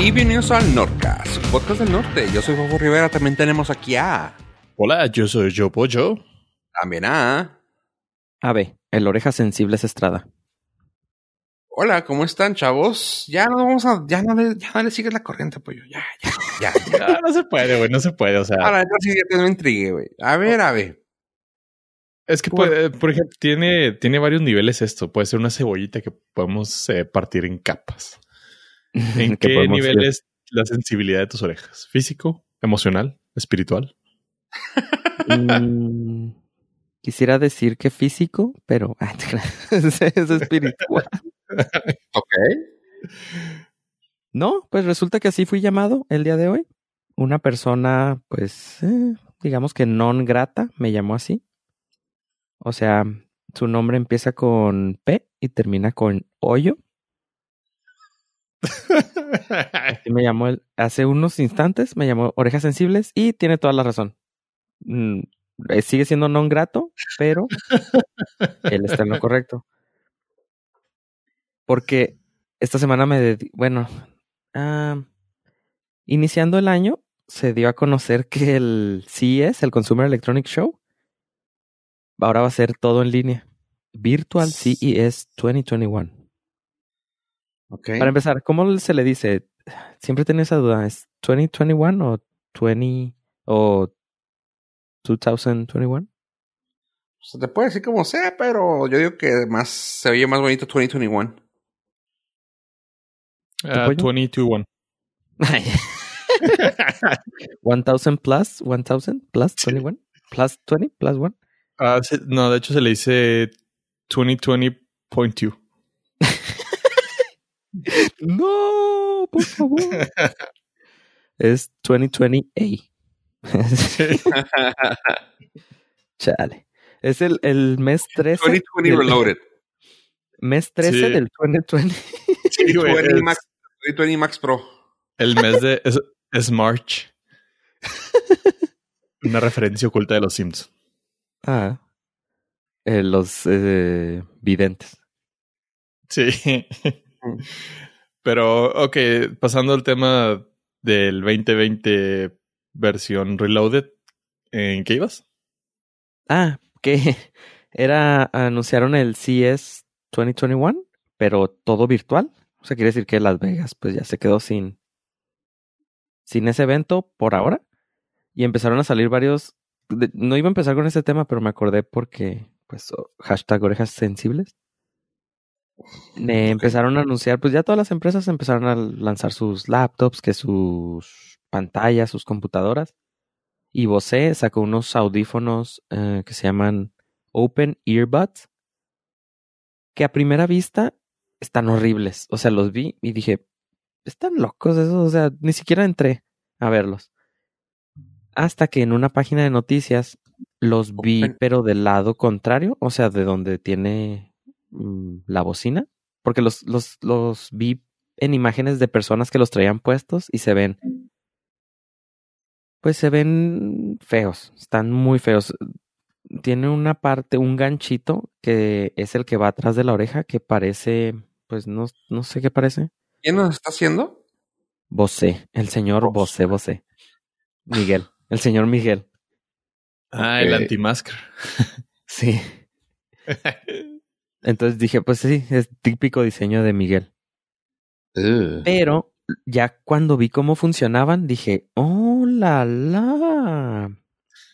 Y bienvenidos al Nordcast, su podcast del norte. Yo soy Bobo Rivera, también tenemos aquí a... Hola, yo soy Joe Pollo. También a... A ver, el oreja sensible es Estrada. Hola, ¿cómo están, chavos? Ya no vamos a... Ya no le, ya no le sigues la corriente, pollo. Ya, ya, ya. ya. No, no se puede, güey, no se puede, o sea... Ahora, entonces ya te me intrigue, güey. A ver, a ver. Es que, puede- por ejemplo, tiene, tiene varios niveles esto. Puede ser una cebollita que podemos eh, partir en capas. ¿En qué nivel es la sensibilidad de tus orejas? ¿Físico? ¿Emocional? ¿Espiritual? Mm, quisiera decir que físico, pero ah, es, es espiritual. Ok. No, pues resulta que así fui llamado el día de hoy. Una persona, pues, eh, digamos que non grata, me llamó así. O sea, su nombre empieza con P y termina con hoyo. Así me llamó él. Hace unos instantes me llamó Orejas Sensibles y tiene toda la razón. Mm, eh, sigue siendo non grato, pero él está en lo correcto. Porque esta semana me bueno, ah, iniciando el año, se dio a conocer que el CES, el Consumer Electronic Show, ahora va a ser todo en línea. Virtual CES 2021. Ok. Para empezar, ¿cómo se le dice? Siempre tenía esa duda. ¿Es 2021 o 20 o 2021? Se te puede decir como sea, pero yo digo que más se oye más bonito 2021. Ah, pollo? 22-1. 1000 plus, 1000 plus 21, plus 20, plus 1. Ah, sí, no, de hecho se le dice 2020.2. No, por favor. es 2020A. Chale. Es el, el mes 13. 2020 del- Reloaded. Mes 13 Sí. del 2020. Sí, güey, 2020 es- Max, 2020 Max Pro. El mes de... Es, es March. Una referencia oculta de los Sims. Ah. Eh, los eh, videntes. Sí. Pero, ok, pasando al tema del 2020 versión Reloaded, ¿en qué ibas? Ah, que era, anunciaron el CES 2021, pero todo virtual. O sea, quiere decir que Las Vegas pues ya se quedó sin, sin ese evento por ahora. Y empezaron a salir varios, no iba a empezar con ese tema, pero me acordé porque, pues, hashtag orejas sensibles. Me empezaron a anunciar, pues ya todas las empresas empezaron a lanzar sus laptops, que sus pantallas, sus computadoras. Y Bose sacó unos audífonos eh, que se llaman Open Earbuds, que a primera vista están horribles. O sea, los vi y dije, están locos esos, o sea, ni siquiera entré a verlos. Hasta que en una página de noticias los vi, Open. pero del lado contrario, o sea, de donde tiene la bocina, porque los, los, los vi en imágenes de personas que los traían puestos y se ven, pues se ven feos, están muy feos. Tiene una parte, un ganchito que es el que va atrás de la oreja que parece, pues no, no sé qué parece. ¿Quién nos está haciendo? Bosé, el señor Bosé Bosé. Miguel, el señor Miguel. Ah, el Ok. anti-masker. Sí. Entonces dije, pues sí, es típico diseño de Miguel. Pero ya cuando vi cómo funcionaban, dije, oh la la.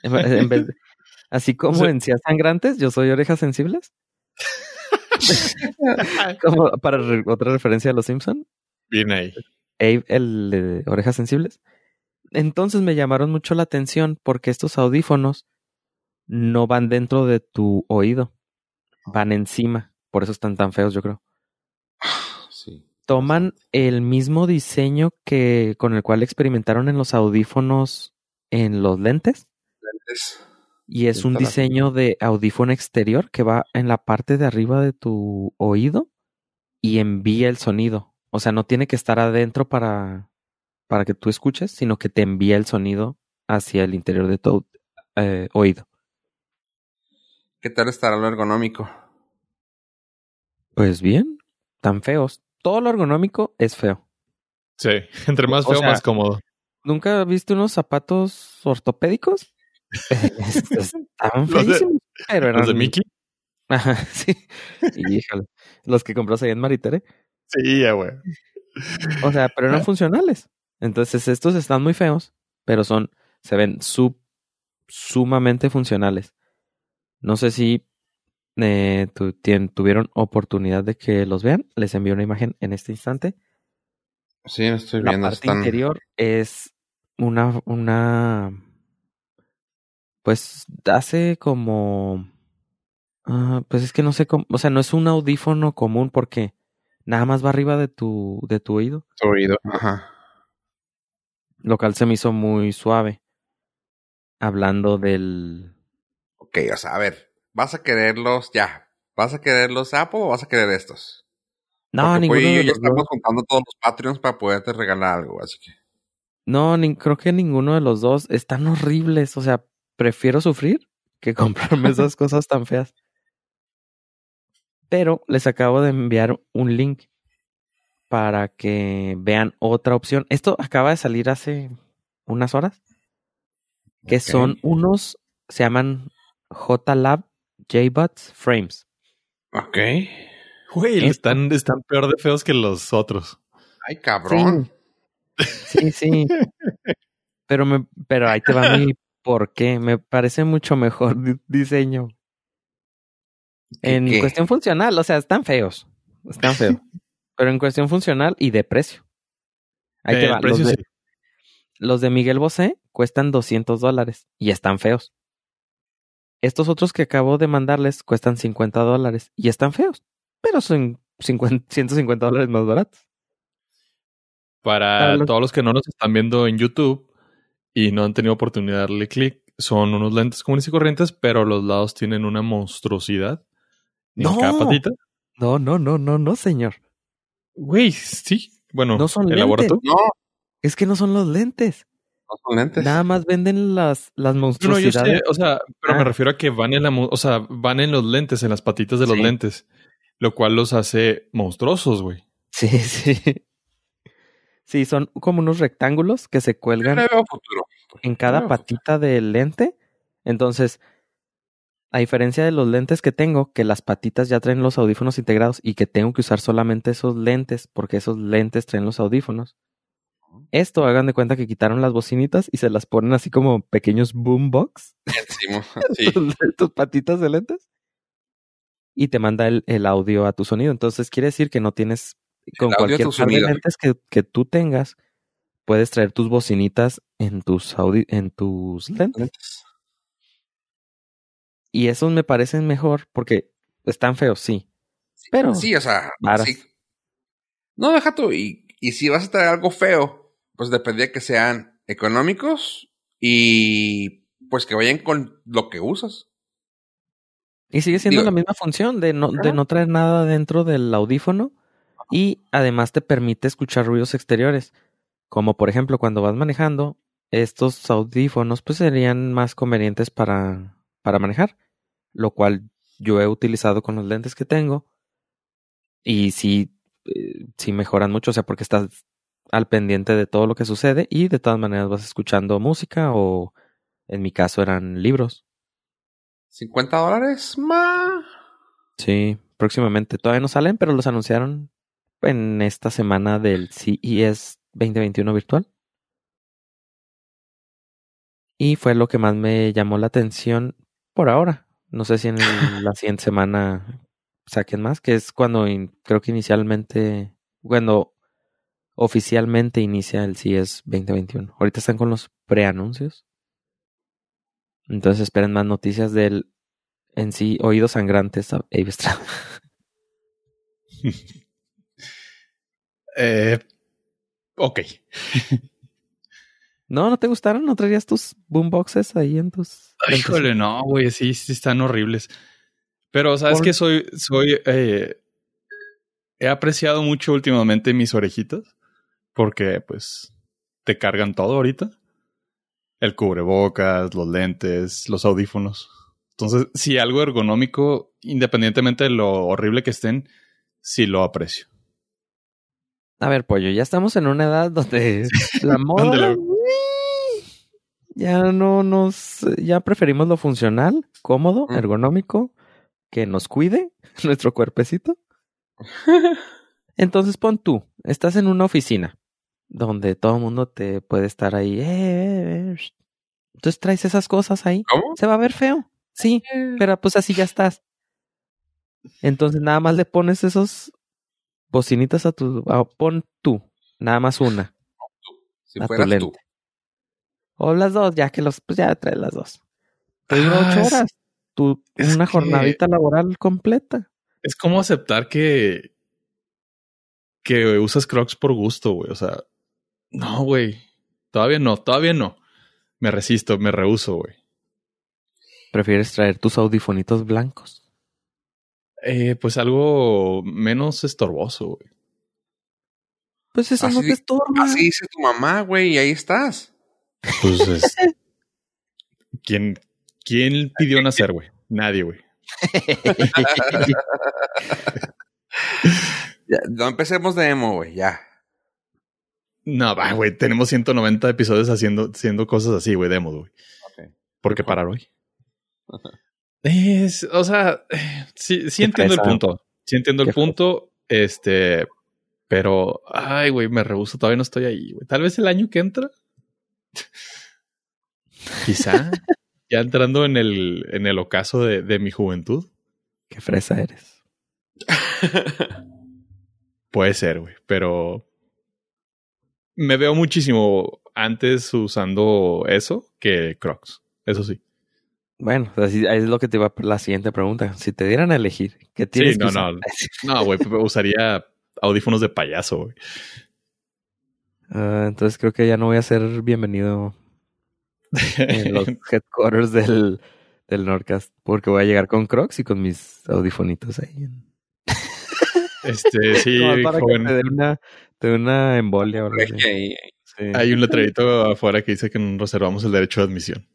En vez- en vez de- así como sea- en Cías Sangrantes, yo soy orejas sensibles. como para re- otra referencia a los Simpson, Bien ahí. Abe, el de orejas sensibles. Entonces me llamaron mucho la atención porque estos audífonos no van dentro de tu oído, van encima. Por eso están tan feos, yo creo. Sí. toman el mismo diseño que con el cual experimentaron en los audífonos en los lentes Es- y es un diseño de audífono exterior que va en la parte de arriba de tu oído y envía el sonido. O sea, no tiene que estar adentro para, para que tú escuches, sino que te envía el sonido hacia el interior de tu eh, oído. ¿Qué tal estará lo ergonómico? Pues bien, tan feos. Todo lo ergonómico es feo. Sí, entre más feo, más cómodo. ¿Nunca viste unos zapatos ortopédicos? Estaban feísimos, pero eran... ¿Los de Mickey? Ajá, sí. Y híjole, los que compras ahí en Maritere. Sí, ya, güey. O sea, pero eran funcionales. Entonces, estos están muy feos, pero son, se ven sub, sumamente funcionales. No sé si eh, tuvieron oportunidad de que los vean. Les envío una imagen en este instante. Sí, estoy viendo. La parte interior es una, una, pues hace como, ah, pues es que no sé cómo, o sea, no es un audífono común porque nada más va arriba de tu, de tu oído. Tu oído, ajá. Lo cual se me hizo muy suave. Hablando del. Ok, o sea, a ver, ¿vas a quererlos ya? ¿Vas a querer los Apple o vas a querer estos? No, ninguno. Pues, ya estamos contando todos los Patreons para poderte regalar algo, así que. No, ni, creo que ninguno de los dos están horribles. O sea, prefiero sufrir que comprarme esas cosas tan feas. Pero les acabo de enviar un link para que vean otra opción. Esto acaba de salir hace unas horas. Que son unos, se llaman JLab JBuds Frames. Ok. Güey, están, están peor de feos que los otros. Ay, cabrón. Sí, sí. pero, me, pero ahí te va mi por qué. Me parece mucho mejor diseño. En cuestión funcional, o sea, están feos. Están feos. pero en cuestión funcional y de precio. Ahí te va. Los de, los de, Miguel Bosé cuestan 200 dólares y están feos. Estos otros que acabo de mandarles cuestan 50 dólares y están feos, pero son 50, 150 dólares más baratos. Para todos los que no nos están viendo en YouTube y no han tenido oportunidad de darle clic, son unos lentes comunes y corrientes, pero los lados tienen una monstruosidad no. cada patita. No, no, no, no, no, señor. Güey, sí. Bueno, no son lentes. No. Es que no son los lentes. No son lentes. Nada más venden las, las monstruosidades. No, yo sé, o sea, pero me ah. refiero a que van en la, o sea, van en los lentes, en las patitas de los lentes, lo cual los hace monstruosos, güey. Sí, sí. Sí, son como unos rectángulos que se cuelgan en cada patita del lente. Entonces, a diferencia de los lentes que tengo, que las patitas ya traen los audífonos integrados y que tengo que usar solamente esos lentes porque esos lentes traen los audífonos. Esto hagan de cuenta que quitaron las bocinitas y se las ponen así como pequeños boombox. Sí. tus patitas de lentes. Y te manda el, el audio a tu sonido. Entonces quiere decir que no tienes con cualquier par de lentes que, que, tú tengas, puedes traer tus bocinitas en tus, en tus lentes. Y esos me parecen mejor porque están feos, sí. Pero. Sí, o sea. Sí. No, deja tú. Y, y si vas a traer algo feo, pues dependía que sean económicos y pues que vayan con lo que usas. Y sigue siendo la misma función de no, de no traer nada dentro del audífono y además te permite escuchar ruidos exteriores, como por ejemplo cuando vas manejando, estos audífonos pues serían más convenientes para, para manejar, lo cual yo he utilizado con los lentes que tengo y sí, eh, sí mejoran mucho, o sea, porque estás al pendiente de todo lo que sucede y de todas maneras vas escuchando música o en mi caso eran libros. ¿50 dólares más? Sí, próximamente. Todavía no salen, pero los anunciaron en esta semana del CES 2021 virtual. Y fue lo que más me llamó la atención por ahora. No sé si en la siguiente semana saquen más, que es cuando creo que inicialmente, cuando oficialmente inicia el CES 2021. Ahorita están con los preanuncios. Entonces esperen más noticias del en sí oídos sangrantes a Eh, ok. ¿No? ¿No te gustaron? ¿No traías tus boomboxes ahí en tus... híjole, no, güey, sí, sí están horribles. Pero, ¿sabes que Soy, soy, eh, he apreciado mucho últimamente mis orejitas porque, pues, te cargan todo ahorita. El cubrebocas, los lentes, los audífonos. Entonces, si algo ergonómico, independientemente de lo horrible que estén, sí lo aprecio. A ver, pollo, ya estamos en una edad donde la moda ya no nos, ya preferimos lo funcional, cómodo, Mm. ergonómico, que nos cuide nuestro cuerpecito. Entonces pon tú, estás en una oficina donde todo el mundo te puede estar ahí. "Eh, eh, eh", Entonces traes esas cosas ahí. ¿Cómo? Se va a ver feo. Sí, pero pues así ya estás. Entonces nada más le pones esos bocinitas a tu... a- pon tú, nada más una. Si a tu tú. O las dos, ya que los... Pues ya traes las dos. Te Ah, ocho es- horas. Tu, una que- jornadita laboral completa. Es como aceptar que. que usas Crocs por gusto, güey. O sea, no, güey. Todavía no, todavía no. Me resisto, me rehuso, güey. Prefieres traer tus audifonitos blancos. Eh, pues algo menos estorboso, güey. Pues eso no te estorba. Así dice tu mamá, güey, y ahí estás. Pues es- ¿Quién, ¿Quién pidió nacer, güey? Nadie, güey. Ya, no empecemos de emo, güey, ya. No, va, güey. Tenemos 190 episodios haciendo, haciendo cosas así, güey, demos, güey. Ok. ¿Por qué parar hoy? Es, o sea, sí, sí entiendo el punto. Sí entiendo el punto. Este, pero, ay, güey, me rehuso. Todavía no estoy ahí, güey. Tal vez el año que entra. Quizá. ya entrando en el, en el ocaso de, de mi juventud. Qué fresa eres. Puede ser, güey. Pero me veo muchísimo antes usando eso que Crocs. Eso sí. Bueno, así es lo que te iba a la siguiente pregunta. Si te dieran a elegir, ¿qué tienes Sí, que no, usar? no. No, güey, usaría audífonos de payaso, güey. Ah, entonces creo que ya no voy a ser bienvenido en los headquarters del, del Nordcast porque voy a llegar con Crocs y con mis audifonitos ahí. Este, sí, para joven. que dé una, dé una embolia o algo así. Sí. Hay un letrerito afuera que dice que nos reservamos el derecho de admisión.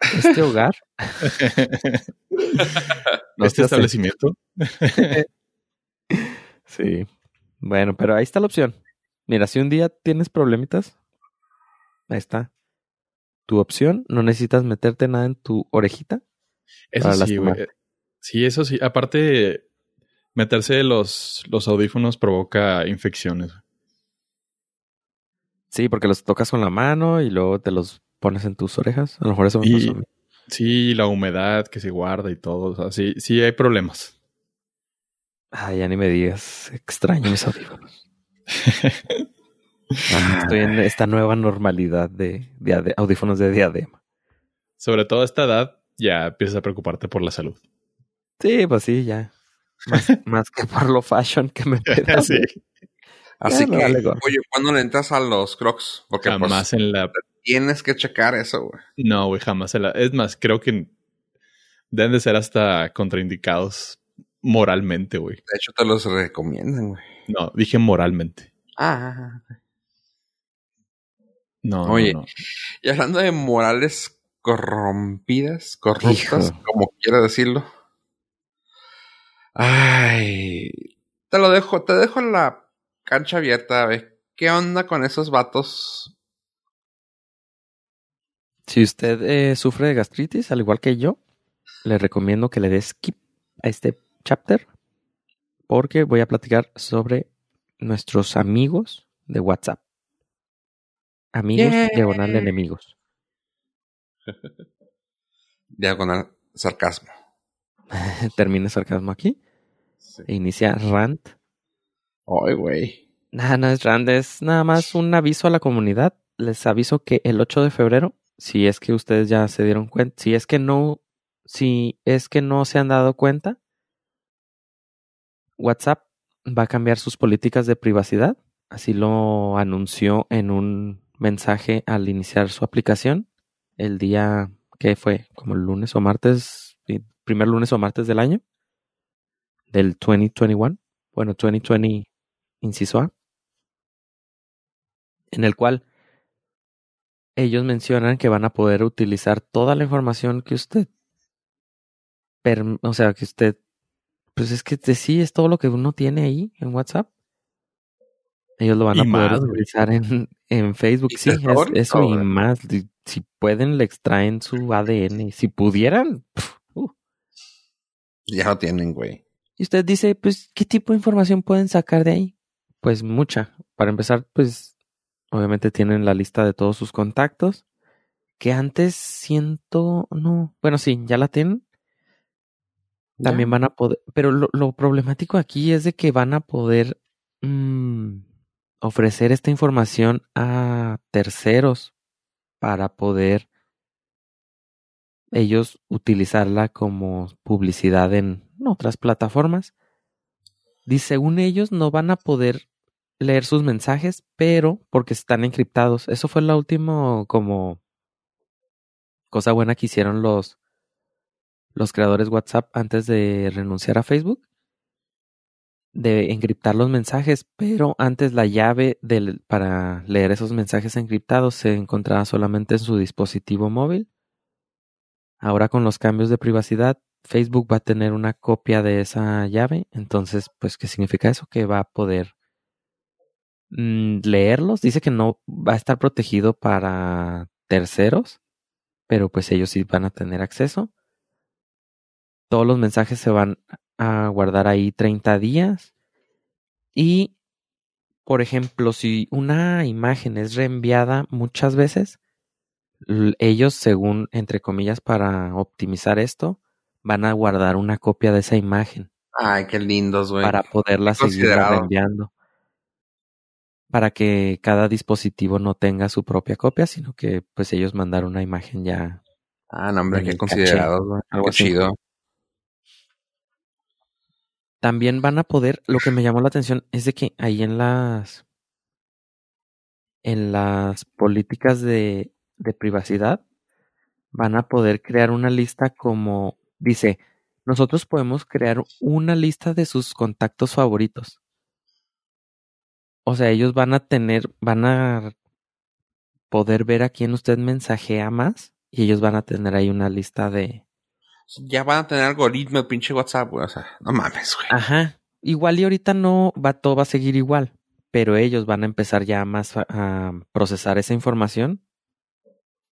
Este hogar. No este establecimiento. Sí. Bueno, pero ahí está la opción. Mira, si un día tienes problemitas, ahí está. Tu opción, no necesitas meterte nada en tu orejita. Eso sí, güey. Sí, eso sí. Aparte, meterse los, los audífonos provoca infecciones. Sí, porque los tocas con la mano y luego te los pones en tus orejas. A lo mejor eso me Y- pasó a mí. Sí, la humedad que se guarda y todo. O sea, sí, sí hay problemas. Ay, ya ni me digas. Extraño mis audífonos. Ah, Estoy en esta nueva normalidad de, diade- audífonos de diadema. Sobre todo a esta edad, ya empiezas a preocuparte por la salud. Sí, pues sí, ya. Más, más que por lo fashion que me sí. Así que, gorro. oye, ¿cuándo le entras a los crocs? Porque pues, Jamás en la tienes que checar eso, güey. No, güey, jamás. en la- Es más, creo que deben de ser hasta contraindicados moralmente, güey. De hecho, te los recomiendan, güey. No, dije moralmente. Ah. No, Oye. no, no. Y hablando de morales corrompidas, corruptas, Hijo. como quiera decirlo. Ay. Te lo dejo, te dejo en la cancha abierta, a ver. ¿Qué onda con esos vatos? Si usted eh, sufre de gastritis, al igual que yo, le recomiendo que le dé skip a este chapter porque voy a platicar sobre nuestros amigos de WhatsApp. Amigos Yeah. diagonal enemigos. Diagonal sarcasmo. Termina sarcasmo aquí e inicia rant. Ay, güey. Nada, no es rant, es nada más un aviso a la comunidad. Les aviso que el 8 de febrero, si es que ustedes ya se dieron cuenta, si es que no, si es que no se han dado cuenta, WhatsApp va a cambiar sus políticas de privacidad. Así lo anunció en un mensaje al iniciar su aplicación el día que fue como el lunes o martes, primer lunes o martes del año del 2021, bueno, 2020 inciso A, en el cual ellos mencionan que van a poder utilizar toda la información que usted, o sea, que usted, pues es que sí es todo lo que uno tiene ahí en WhatsApp. Ellos lo van a poder utilizar en, en, Facebook. Sí, es, eso y más. Si pueden, le extraen su ADN. Si pudieran. Uh. Ya lo tienen, güey. Y usted dice, pues, ¿qué tipo de información pueden sacar de ahí? Pues mucha. Para empezar, pues, obviamente tienen la lista de todos sus contactos. Que antes siento, no. Bueno, sí, ya la tienen. También van a poder, pero lo, problemático aquí es de que van a poder mm, ofrecer esta información a terceros para poder ellos utilizarla como publicidad en otras plataformas. Dice, según ellos no van a poder leer sus mensajes, pero porque están encriptados. Eso fue la última como cosa buena que hicieron los los creadores WhatsApp antes de renunciar a Facebook de encriptar los mensajes, pero antes la llave para leer esos mensajes encriptados se encontraba solamente en su dispositivo móvil. Ahora con los cambios de privacidad, Facebook va a tener una copia de esa llave. Entonces, pues, ¿qué significa eso? Que va a poder leerlos. Dice que no va a estar protegido para terceros, pero pues ellos sí van a tener acceso todos los mensajes se van a guardar ahí 30 días. Y, por ejemplo, si una imagen es reenviada muchas veces, ellos, según, entre comillas, para optimizar esto, van a guardar una copia de esa imagen. Ay, qué lindos, güey. Para poderla seguir reenviando. Para que cada dispositivo no tenga su propia copia, sino que pues ellos mandaron una imagen ya. Ah, no, hombre, qué considerado. Algo chido. También van a poder, lo que me llamó la atención es de que ahí en las en las políticas de, de privacidad van a poder crear una lista como dice, nosotros podemos crear una lista de sus contactos favoritos. O sea, ellos van a tener, van a poder ver a quién usted mensajea más y ellos van a tener ahí una lista de, ya van a tener algoritmo el pinche WhatsApp, güey. O sea, no mames, güey. Ajá. Igual y ahorita no va, todo va a seguir igual. Pero ellos van a empezar ya más a, procesar esa información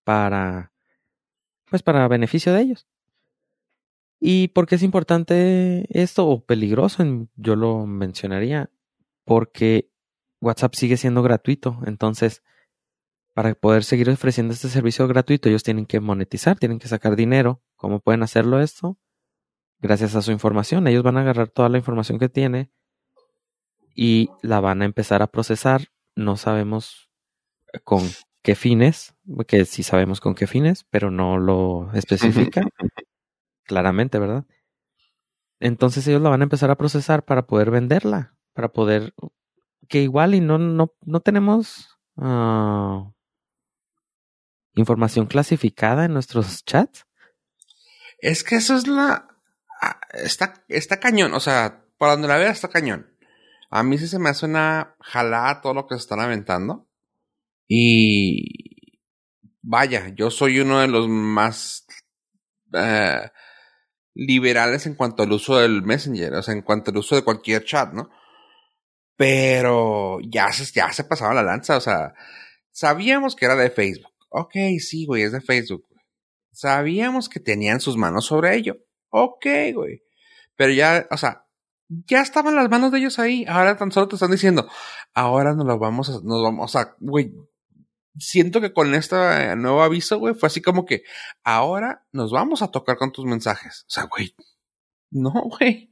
para, pues para beneficio de ellos. ¿Y por qué es importante esto o peligroso? Yo lo mencionaría porque WhatsApp sigue siendo gratuito. Entonces, para poder seguir ofreciendo este servicio gratuito, ellos tienen que monetizar, tienen que sacar dinero. ¿Cómo pueden hacerlo esto? Gracias a su información. Ellos van a agarrar toda la información que tiene y la van a empezar a procesar. No sabemos con qué fines, que sí sabemos con qué fines, pero no lo especifica claramente, ¿verdad? Entonces ellos la van a empezar a procesar para poder venderla, para poder que igual y no no no tenemos uh, información clasificada en nuestros chats. Es que eso es la... Ah, está, está cañón, o sea, por donde la vea está cañón. A mí sí se me hace una jalada todo lo que se están aventando. Y... Vaya, yo soy uno de los más... Eh, liberales en cuanto al uso del Messenger, o sea, en cuanto al uso de cualquier chat, ¿no? Pero ya se, ya se pasaba la lanza, o sea, sabíamos que era de Facebook. Ok, sí, güey, es de Facebook. Sabíamos que tenían sus manos sobre ello. Ok, güey. Pero ya, o sea, ya estaban las manos de ellos ahí. Ahora tan solo te están diciendo, ahora nos lo vamos a, nos vamos, o sea, güey, siento que con este nuevo aviso, güey, fue así como que ahora nos vamos a tocar con tus mensajes. O sea, güey, no, güey.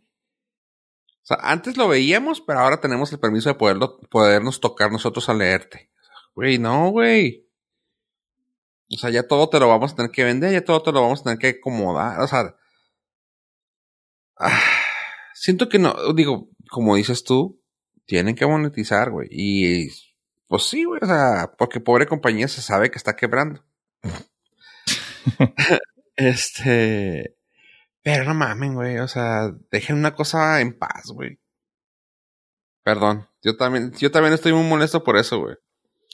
O sea, antes lo veíamos, pero ahora tenemos el permiso de poderlo, podernos tocar nosotros a leerte. Güey, no, güey. O sea, ya todo te lo vamos a tener que vender, ya todo te lo vamos a tener que acomodar. O sea, ah, siento que no, digo, como dices tú, tienen que monetizar, güey. Y pues sí, güey, o sea, porque pobre compañía se sabe que está quebrando. este, pero no mamen, güey, o sea, dejen una cosa en paz, güey. Perdón, yo también, yo también estoy muy molesto por eso, güey.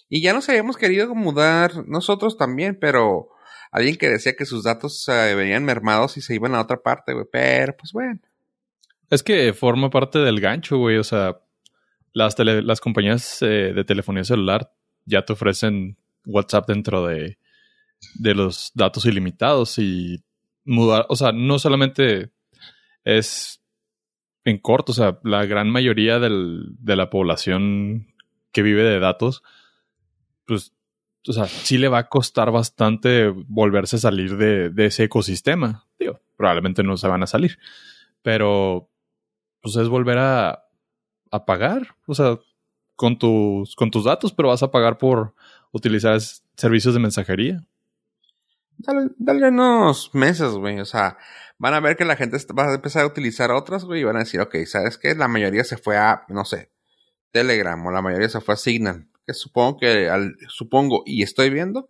Y ya nos habíamos querido mudar nosotros también, pero alguien que decía que sus datos se venían mermados y se iban a otra parte, güey. Pero, pues bueno. Es que forma parte del gancho, güey. O sea, las, las compañías eh, de telefonía celular ya te ofrecen WhatsApp dentro de, de los datos ilimitados y mudar, o sea, no solamente es en corto, o sea, la gran mayoría del, de la población que vive de datos, pues, o sea, sí le va a costar bastante volverse a salir de, ese ecosistema. Digo, probablemente no se van a salir, pero pues es volver a, a pagar, o sea, con tus, con tus datos, pero vas a pagar por utilizar servicios de mensajería. Dale, unos meses, güey. O sea, van a ver que la gente va a empezar a utilizar otras, güey, y van a decir, ok, ¿sabes qué? La mayoría se fue a, no sé, Telegram, o la mayoría se fue a Signal. Que supongo que, al, supongo, y estoy viendo,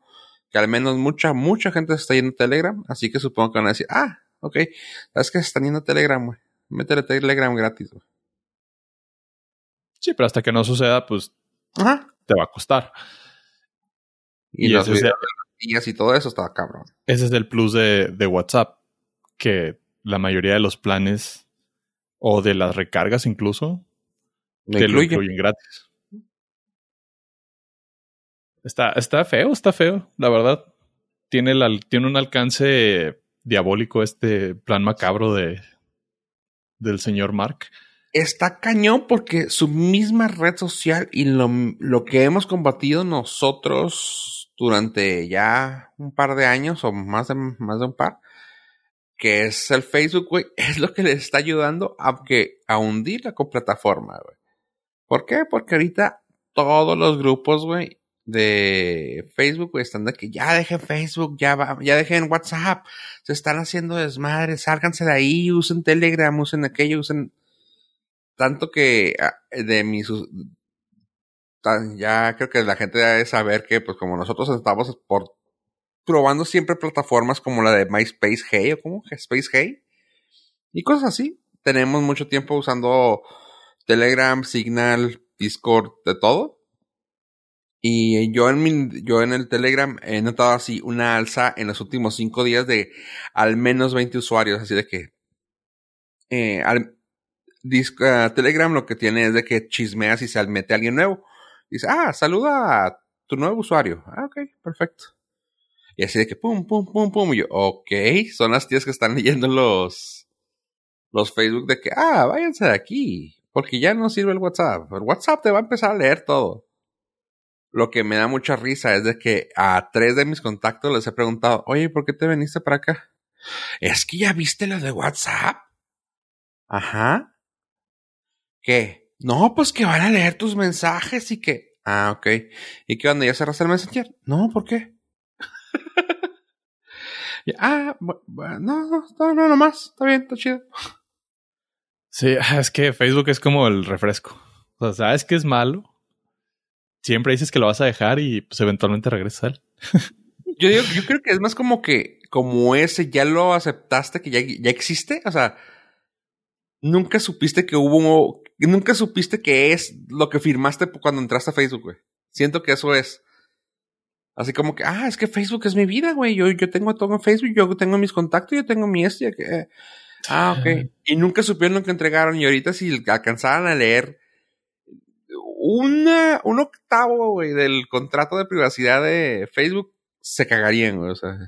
que al menos mucha, mucha gente se está yendo a Telegram, así que supongo que van a decir, ah, ok, ¿sabes qué? Se están yendo a Telegram, güey. Métele Telegram gratis, güey. Sí, pero hasta que no suceda, pues, te va a costar. Y, los videos y todo eso está cabrón. Ese es el plus de, de WhatsApp, que la mayoría de los planes o de las recargas incluso te lo incluyen gratis. Está, está feo, está feo, la verdad. Tiene, tiene un alcance diabólico este plan macabro de del señor Mark. Está cañón porque su misma red social y lo, lo que hemos combatido nosotros durante ya un par de años o más de, más de un par, que es el Facebook, güey, es lo que le está ayudando a, que, a hundir la plataforma, güey. ¿Por qué? Porque ahorita todos los grupos, güey, de Facebook, güey, están de que ya dejen Facebook, ya va, ya dejen WhatsApp, se están haciendo desmadres, sálganse de ahí, usen Telegram, usen aquello, usen tanto que ah, de mis ya creo que la gente debe saber que, pues como nosotros estamos probando siempre plataformas como la de MySpace Hey o como Space Hey y cosas así. Tenemos mucho tiempo usando Telegram, Signal, Discord, de todo. Y yo en, mi, yo en el Telegram he notado así una alza en los últimos cinco días de al menos 20 usuarios. Así de que eh, al, ah, Telegram lo que tiene es de que chismea si se mete alguien nuevo. Dice, ah, saluda a tu nuevo usuario. Ah, ok, perfecto. Y así de que pum, pum, pum, pum. Y yo, ok, son las tías que están leyendo los, los Facebook de que, ah, váyanse de aquí. Porque ya no sirve el WhatsApp. El WhatsApp te va a empezar a leer todo. Lo que me da mucha risa es de que a tres de mis contactos les he preguntado, oye, ¿por qué te viniste para acá? Es que ya viste lo de WhatsApp. Ajá. ¿Qué? No, pues que van a leer tus mensajes y que. Ah, ok. ¿Y qué onda? ¿Ya cerraste el Messenger? No, ¿por qué? ah, bueno, no, no, no, no más. Está bien, está chido. Sí, es que Facebook es como el refresco. O sea, sabes que es malo. Siempre dices que lo vas a dejar y pues eventualmente regresas a él. yo, digo, yo creo que es más como que, como ese, ya lo aceptaste, que ya, ya existe. O sea, nunca supiste que hubo, nunca supiste que es lo que firmaste cuando entraste a Facebook, güey. Siento que eso es. Así como que, ah, es que Facebook es mi vida, güey. Yo, yo tengo todo en Facebook, yo tengo mis contactos, yo tengo mi este. Que, ah, ok. Y nunca supieron lo que entregaron. Y ahorita si alcanzaran a leer una, un octavo, güey, del contrato de privacidad de Facebook, se cagarían, güey. O sea,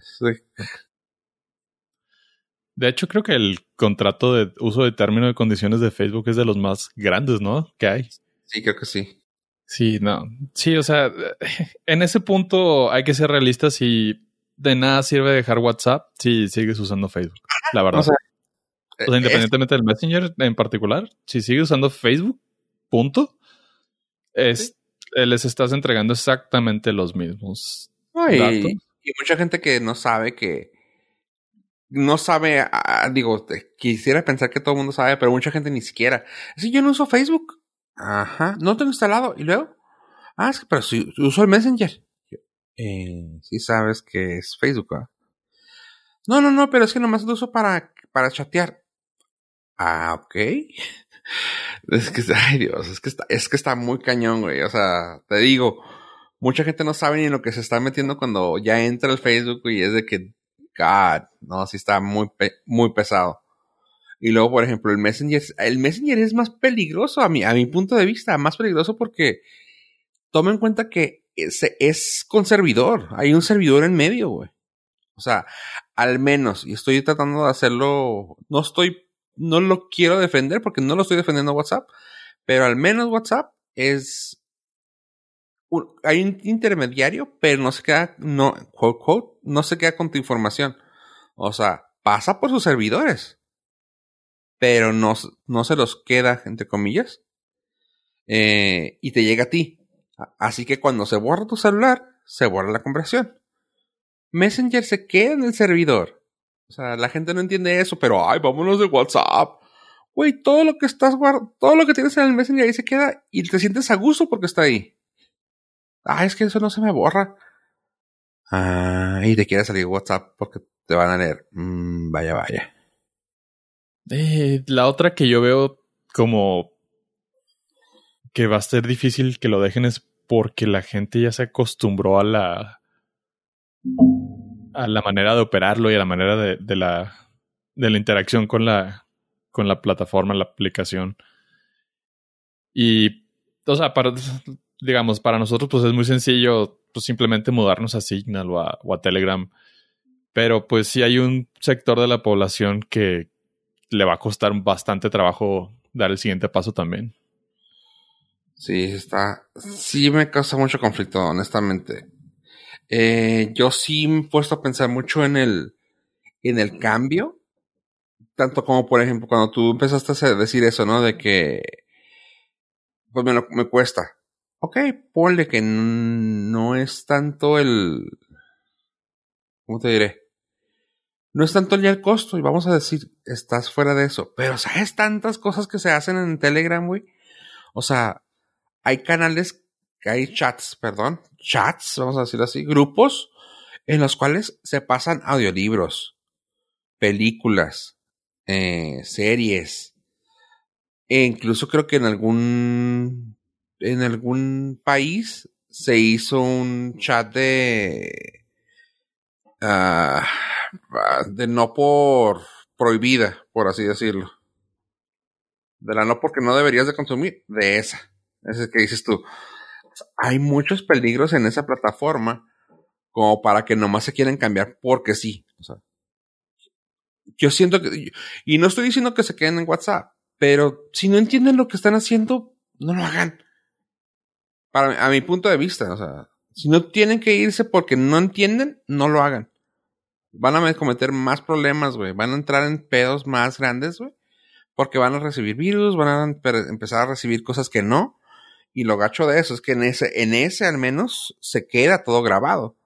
de hecho, creo que el contrato de uso de término de condiciones de Facebook es de los más grandes, ¿no? Que hay. Sí, creo que sí. Sí, no. Sí, o sea, en ese punto hay que ser realistas y de nada sirve dejar WhatsApp si sigues usando Facebook. La verdad. O sea, independientemente del Messenger en particular, si sigues usando Facebook, punto, es, les estás entregando exactamente los mismos datos. Y mucha gente que no sabe que no sabe, ah, digo, quisiera pensar que todo el mundo sabe, pero mucha gente ni siquiera. Si yo no uso Facebook. Ajá, no tengo instalado. ¿Y luego? Ah, es que, pero si uso el Messenger. Eh, sí sabes que es Facebook, ¿verdad? No, no, no, pero es que nomás lo uso para, para chatear. Ah, ok. Es que, ay Dios, es que está, es que está muy cañón, güey. O sea, te digo, mucha gente no sabe ni lo que se está metiendo cuando ya entra el Facebook y es de que God, no, sí está muy, muy pesado. Y luego, por ejemplo, el Messenger, el Messenger es más peligroso a mi, a mi punto de vista, más peligroso porque toma en cuenta que es, es con servidor, hay un servidor en medio, güey. O sea, al menos, y estoy tratando de hacerlo, no estoy, no lo quiero defender porque no lo estoy defendiendo WhatsApp, pero al menos WhatsApp es, hay un intermediario, pero no se queda, no, quote, quote, no se queda con tu información. O sea, pasa por sus servidores, pero no, no se los queda, entre comillas, eh, y te llega a ti. Así que cuando se borra tu celular, se borra la conversación. Messenger se queda en el servidor. O sea, la gente no entiende eso, pero ay, vámonos de WhatsApp. Güey, todo lo que estás todo lo que tienes en el Messenger ahí se queda y te sientes a gusto porque está ahí. Ah, es que eso no se me borra. Ah, y te quiere salir WhatsApp porque te van a leer. Mm, vaya, vaya. Eh, la otra que yo veo como que va a ser difícil que lo dejen es porque la gente ya se acostumbró a la a la manera de operarlo y a la manera de, la de la interacción con la con la plataforma, la aplicación. Y o sea, digamos, para nosotros pues es muy sencillo pues simplemente mudarnos a Signal o a, o a Telegram. Pero pues sí hay un sector de la población que le va a costar bastante trabajo dar el siguiente paso también. Sí, está. Sí me causa mucho conflicto, honestamente. Eh, yo sí me he puesto a pensar mucho en el, en el cambio. Tanto como, por ejemplo, cuando tú empezaste a decir eso, ¿no? De que, pues me, me cuesta. Ok, ponle que no es tanto el, ¿cómo te diré? No es tanto ya el costo, y vamos a decir, estás fuera de eso. Pero, ¿sabes tantas cosas que se hacen en Telegram, güey? O sea, hay canales, hay chats, perdón, chats, vamos a decirlo así, grupos en los cuales se pasan audiolibros, películas, eh, series, e incluso creo que en algún en algún país se hizo un chat de uh, de no por prohibida, por así decirlo. De la no porque no deberías de consumir, de esa. Ese es que dices tú. Hay muchos peligros en esa plataforma como para que nomás se quieran cambiar porque sí. Yo siento que, y no estoy diciendo que se queden en WhatsApp, pero si no entienden lo que están haciendo, no lo hagan. Para, a mi punto de vista, o sea, si no tienen que irse porque no entienden, no lo hagan. Van a cometer más problemas, güey. Van a entrar en pedos más grandes, güey. Porque van a recibir virus, van a empezar a recibir cosas que no. Y lo gacho de eso es que en ese, en ese al menos se queda todo grabado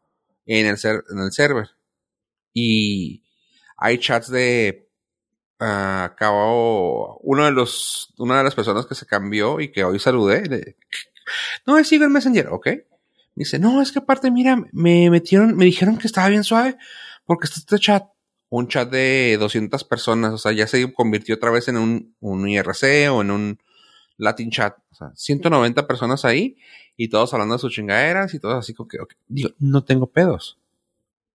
en el, en el server. Y hay chats de uh, uno de los, una de las personas que se cambió y que hoy saludé. No, sigo el Messenger, ok. Me dice, no, es que aparte, mira, me metieron, me dijeron que estaba bien suave porque está este chat, un chat de 200 personas, o sea, ya se convirtió otra vez en un, un IRC o en un, Latin Chat. O sea, 190 personas ahí y todos hablando de sus chingaderas y todos así como que, digo, no tengo pedos.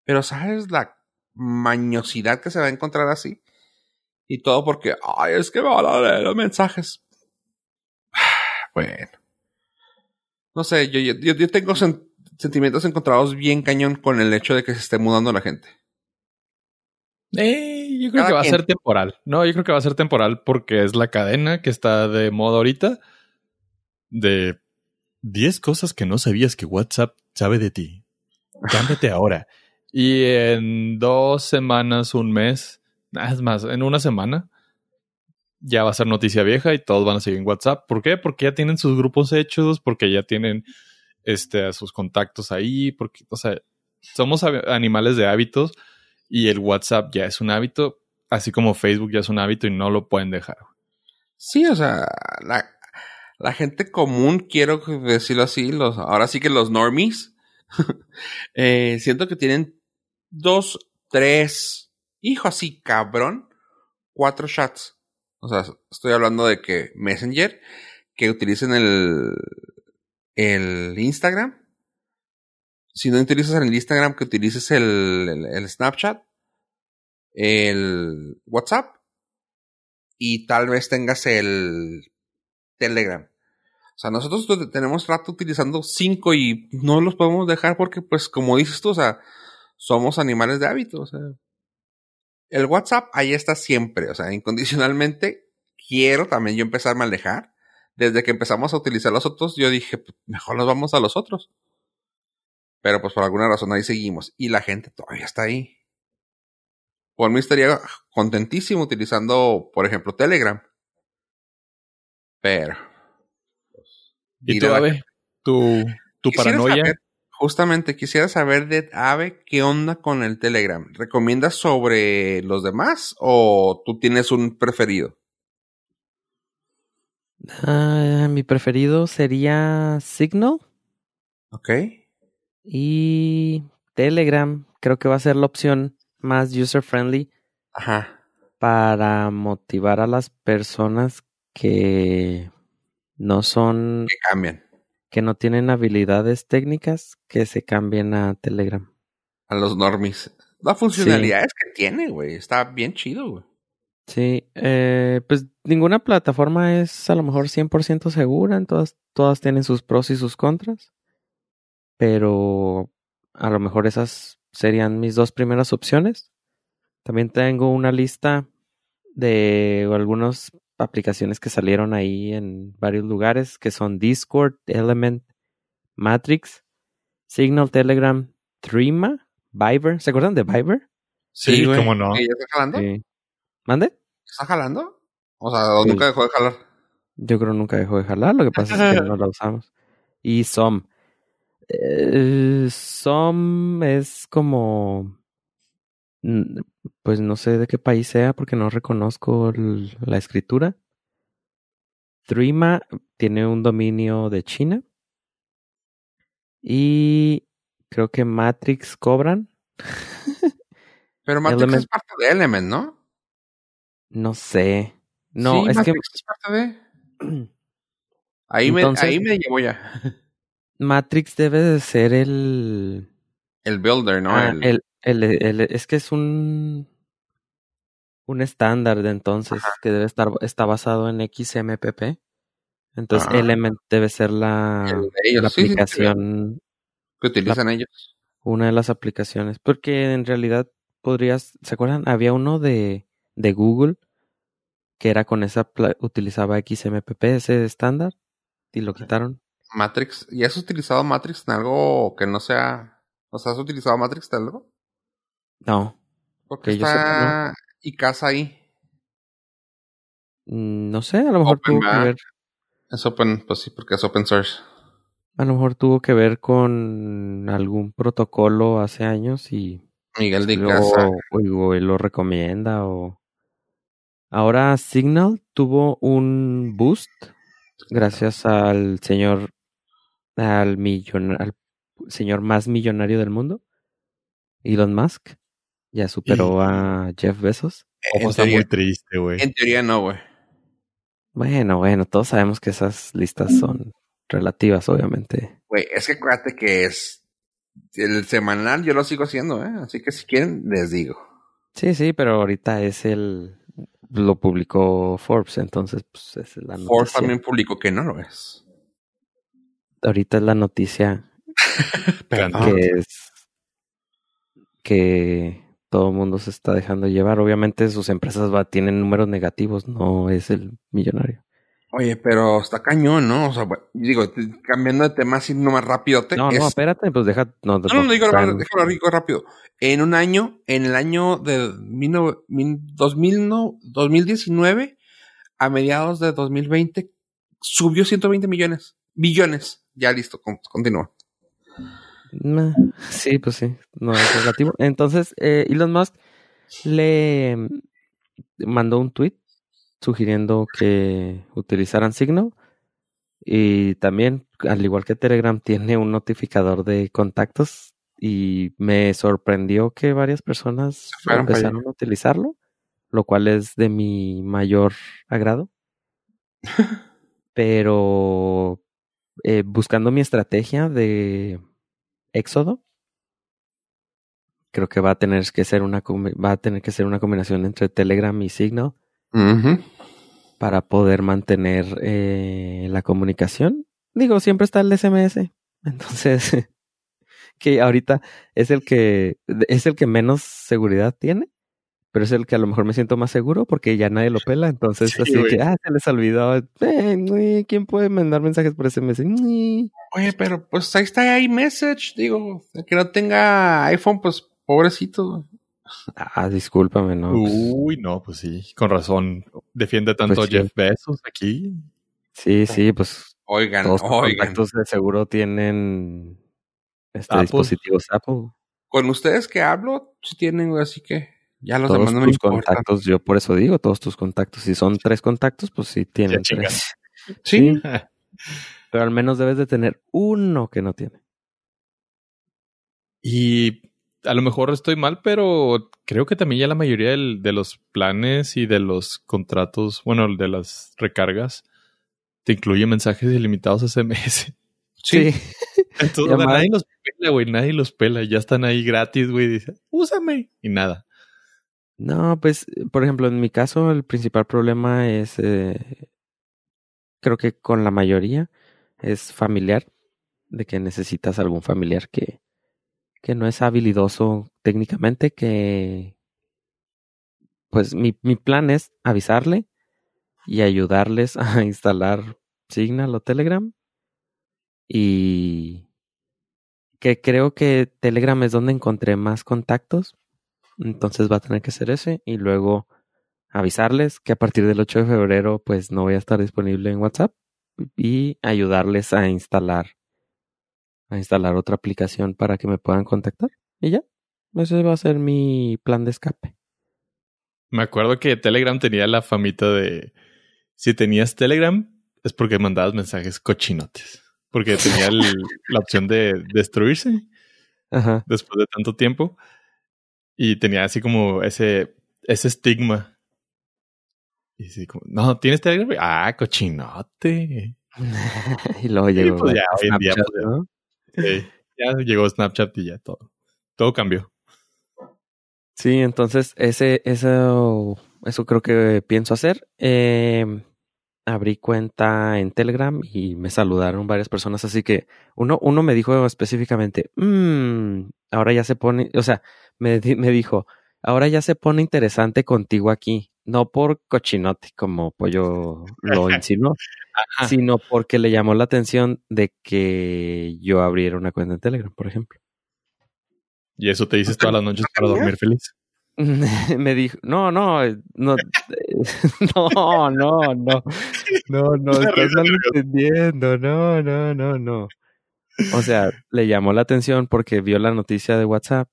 Pero ¿sabes la mañosidad que se va a encontrar así? Y todo porque, ay, es que me van a leer los mensajes. Bueno. No sé, yo, yo, yo tengo sentimientos encontrados bien cañón con el hecho de que se esté mudando la gente. Eh, yo creo que va a ser temporal. No, yo creo que va a ser temporal porque es la cadena que está de moda ahorita de 10 cosas que no sabías que WhatsApp sabe de ti. Cámbiate ahora. Y en dos semanas, un mes, es más, en una semana, ya va a ser noticia vieja y todos van a seguir en WhatsApp. ¿Por qué? Porque ya tienen sus grupos hechos, porque ya tienen este, sus contactos ahí, porque, o sea, somos animales de hábitos y el WhatsApp ya es un hábito, así como Facebook ya es un hábito y no lo pueden dejar. Sí, o sea, la, la gente común, quiero decirlo así, los, ahora sí que los normies, eh, siento que tienen dos, tres, hijo así, cabrón, cuatro chats. O sea, estoy hablando de que Messenger, que utilicen el, el Instagram, si no utilizas el Instagram, que utilices el, el, Snapchat, el WhatsApp y tal vez tengas el Telegram. O sea, nosotros tenemos rato utilizando cinco y no los podemos dejar porque, pues, como dices tú, o sea, somos animales de hábito. O sea, el WhatsApp ahí está siempre, o sea, incondicionalmente. Quiero también yo empezar a alejar. Desde que empezamos a utilizar los otros, yo dije, pues, mejor nos vamos a los otros. Pero pues por alguna razón ahí seguimos. Y la gente todavía está ahí. Por mí estaría contentísimo utilizando, por ejemplo, Telegram. Pero. Pues, ¿Y tú? ¿Tu, tu paranoia? Justamente quisiera saber de Ave qué onda con el Telegram. ¿Recomiendas sobre los demás o tú tienes un preferido? Ah, mi preferido sería Signal. Ok. Y Telegram, creo que va a ser la opción más user friendly. Ajá. Para motivar a las personas que no son. Que cambian. Que no tienen habilidades técnicas, que se cambien a Telegram. A los normies. La funcionalidad es que tiene, güey. Está bien chido, güey. Sí, eh, pues ninguna plataforma es a lo mejor 100% segura, todas, todas tienen sus pros y sus contras, pero a lo mejor esas serían mis dos primeras opciones. También tengo una lista de algunas aplicaciones que salieron ahí en varios lugares, que son Discord, Element, Matrix, Signal, Telegram, Threema, Viber. ¿Se acuerdan de Viber? Sí, cómo no. ¿Mande? ¿Está jalando? O sea, nunca dejó de jalar. Yo creo que nunca dejó de jalar, lo que pasa es que no la usamos. Y SOM. Eh, SOM es como. Pues no sé de qué país sea porque no reconozco la escritura. Threema tiene un dominio de China. Y creo que Matrix cobran. Pero Matrix es parte de Element, ¿no? No sé. No, es que. Es parte de... Ahí, me, ahí me llevo ya. Matrix debe de ser el. El builder, ¿no? Ah, el... El, el, es que es un. Un estándar de entonces que debe estar está basado en XMPP. Entonces, ah. Element debe ser la, la aplicación. que utilizan ellos. Una de las aplicaciones. Porque en realidad podrías. ¿Se acuerdan? Había uno de de Google, que era con esa, utilizaba XMPP, ese estándar, y lo quitaron. Matrix, ¿y has utilizado Matrix en algo que no sea, o sea, has utilizado Matrix en algo? No. Porque está y casa ahí. Mm, no sé, a lo mejor tuvo que ver. Es open, pues sí, porque es open source. A lo mejor tuvo que ver con algún protocolo hace años y Miguel de Casa. O, lo recomienda o Ahora Signal tuvo un boost gracias al señor al, al señor más millonario del mundo, Elon Musk. Ya superó a Jeff Bezos. está muy triste, güey. En teoría no, güey. Bueno, bueno, todos sabemos que esas listas son relativas, obviamente. Güey, es que acuérdate que es el semanal, yo lo sigo haciendo, ¿eh? Así que si quieren, les digo. Sí, sí, pero ahorita es el lo publicó Forbes, entonces pues es la noticia. Forbes también publicó que no lo es. Ahorita es la noticia que es que todo el mundo se está dejando llevar. Obviamente sus empresas va, tienen números negativos, no es el millonario. Oye, pero está cañón, ¿no? O sea, digo, cambiando de tema así más rápido. Te, no, no, espérate, pues deja. No, no, no, digo, déjalo rico rápido. En un año, en el año de 2000, no, 2019, a mediados de 2020, subió 120 millones. Billones. Ya listo, continúa. Sí, pues sí, no es relativo. Entonces, eh, Elon Musk le mandó un tweet sugiriendo que utilizaran Signal. Y también, al igual que Telegram, tiene un notificador de contactos y me sorprendió que varias personas empezaron a utilizarlo, lo cual es de mi mayor agrado. Pero eh, buscando mi estrategia de éxodo, creo que va a tener que ser una va a tener que ser una combinación entre Telegram y Signal para poder mantener eh, la comunicación. Digo, siempre está el SMS. Entonces, que ahorita es el que es el que menos seguridad tiene, pero es el que a lo mejor me siento más seguro porque ya nadie lo pela. Entonces, así que, ah, se les olvidó. Eh, ¿Quién puede mandar mensajes por SMS? Oye, pero pues ahí está iMessage. Digo, el que no tenga iPhone, pues pobrecito. Ah, discúlpame, ¿no? Uy, no, pues sí, con razón. Defiende tanto Pues sí. Jeff Bezos aquí. Sí, sí, pues Oigan, todos oigan. contactos de seguro tienen este, Apple. dispositivos Apple. Con ustedes que hablo, si tienen, güey, así que ya los Todos demás no me tus contactos, yo por eso digo, todos tus contactos. Si son tres contactos, pues sí tienen tres. Sí, Pero al menos debes de tener uno que no tiene. Y a lo mejor estoy mal, pero creo que también ya la mayoría del- de los planes y de los contratos, bueno, de las recargas, te incluye mensajes ilimitados SMS. sí. Entonces, Llamadas. nadie los pela, güey, nadie los pela. Ya están ahí gratis, güey. Dice, úsame. Y nada. No, pues, por ejemplo, en mi caso, el principal problema es, eh, creo que con la mayoría, es familiar, de que necesitas algún familiar que, que no es habilidoso técnicamente, que, pues, mi, mi plan es avisarle y ayudarles a instalar Signal o Telegram. Y que creo que Telegram es donde encontré más contactos. Entonces va a tener que ser ese. Y luego avisarles que a partir del 8 de febrero pues no voy a estar disponible en WhatsApp. Y ayudarles a instalar a instalar otra aplicación para que me puedan contactar. Y ya. Ese va a ser mi plan de escape. Me acuerdo que Telegram tenía la famita de si tenías Telegram es porque mandabas mensajes cochinotes. Porque tenía el- la opción de destruirse Ajá. después de tanto tiempo. Y tenía así como ese, ese estigma. Y así como, no, ¿tienes Telegram? Ah, cochinote. y luego llegó pues ya, hoy en día, pues, ya. ¿no? Sí, ya llegó Snapchat y ya todo. Todo cambió. Sí, entonces ese, eso, eso creo que pienso hacer. Eh, abrí cuenta en Telegram y me saludaron varias personas, así que uno, uno me dijo específicamente, "Mm, ahora ya se pone, o sea, me, me dijo, ahora ya se pone interesante contigo aquí, no por cochinote, como Pollo lo insinuó, sino porque le llamó la atención de que yo abriera una cuenta en Telegram, por ejemplo. Y eso te dices todas las noches para dormir feliz. me dijo, no, no, eh, no, eh, no, no, no, no, no, Una estás risa malentendiendo, no, no, no, no. O sea, le llamó la atención porque vio la noticia de WhatsApp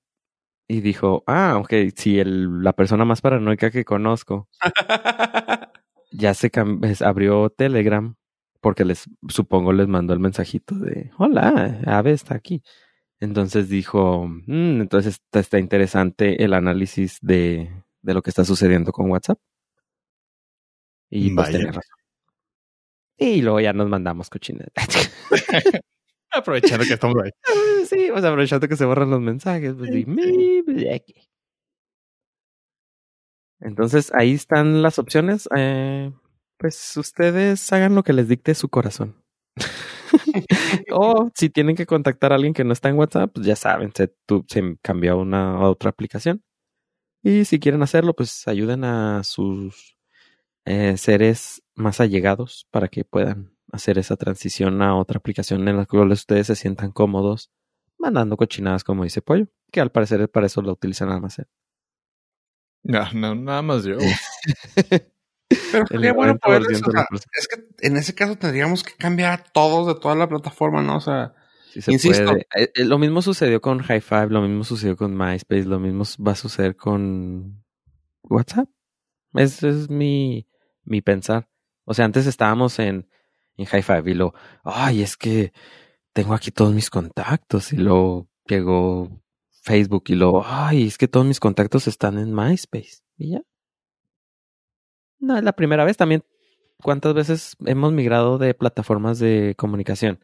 y dijo, ah, ok, si el, la persona más paranoica que conozco ya se abrió Telegram porque les, supongo les mandó el mensajito de, hola, Ave está aquí. Entonces dijo, "Mm, entonces está, está interesante el análisis de, de lo que está sucediendo con WhatsApp. Y pues tenía razón. Y luego ya nos mandamos cochinas. Aprovechando que estamos ahí. sí, pues aprovechando que se borran los mensajes. Pues, di, "Mi, pues, aquí". Entonces ahí están las opciones. Eh, pues ustedes hagan lo que les dicte su corazón. o si tienen que contactar a alguien que no está en WhatsApp, pues ya saben, se, tu- se cambió a una a otra aplicación. Y si quieren hacerlo, pues ayuden a sus eh, seres más allegados para que puedan hacer esa transición a otra aplicación en la cual ustedes se sientan cómodos mandando cochinadas como dice Pollo, que al parecer para eso lo utilizan almacén. No, no, nada más yo. Pero sería bueno 90% poder de eso, o sea, es que en ese caso tendríamos que cambiar a todos de toda la plataforma, ¿no? O sea, Sí se Insisto. puede. Eh, eh, lo mismo sucedió con High Five, lo mismo sucedió con MySpace, lo mismo va a suceder con WhatsApp. Ese es mi, mi pensar. O sea, antes estábamos en, en High Five y lo, ay, es que tengo aquí todos mis contactos y luego llegó Facebook y lo, ay, es que todos mis contactos están en MySpace y ya. No es la primera vez también. ¿Cuántas veces hemos migrado de plataformas de comunicación?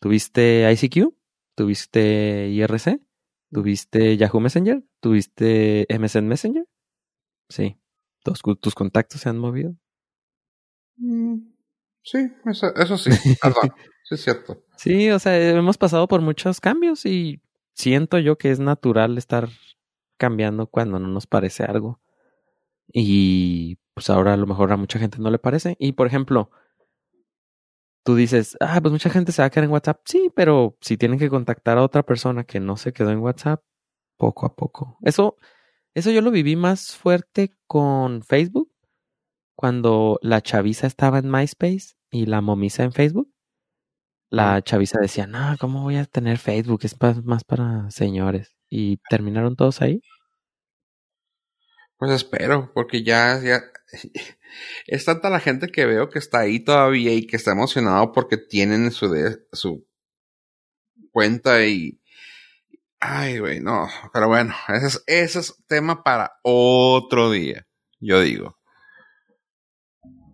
¿Tuviste ICQ? ¿Tuviste IRC? ¿Tuviste Yahoo Messenger? ¿Tuviste MSN Messenger? Sí. ¿Tus, contactos se han movido? Mm, sí, eso, eso sí, perdón, sí es cierto. Sí, o sea, hemos pasado por muchos cambios y siento yo que es natural estar cambiando cuando no nos parece algo. Y pues ahora a lo mejor a mucha gente no le parece. Y por ejemplo, tú dices, ah, pues mucha gente se va a quedar en WhatsApp. Sí, pero si tienen que contactar a otra persona que no se quedó en WhatsApp, poco a poco. Eso, eso yo lo viví más fuerte con Facebook, cuando la chaviza estaba en MySpace y la momisa en Facebook. La chaviza decía, no, ¿cómo voy a tener Facebook? Es más para señores. Y terminaron todos ahí. Pues espero, porque ya, ya es tanta la gente que veo que está ahí todavía y que está emocionado porque tienen su, de, su cuenta y... Ay, güey, no, pero bueno, ese es, ese es tema para otro día, yo digo.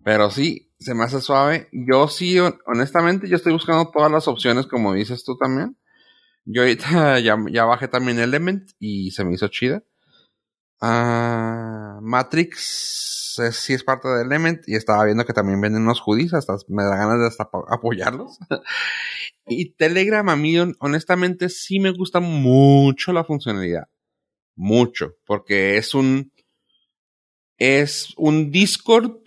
Pero sí, se me hace suave. Yo sí, honestamente, yo estoy buscando todas las opciones, como dices tú también. Yo ahorita ya, ya bajé también Element y se me hizo chida. Ah, Matrix sí es parte de Element y estaba viendo que también venden unos hoodies, hasta me da ganas de hasta apoyarlos. y Telegram a mí honestamente sí me gusta mucho la funcionalidad. Mucho, porque es un es un Discord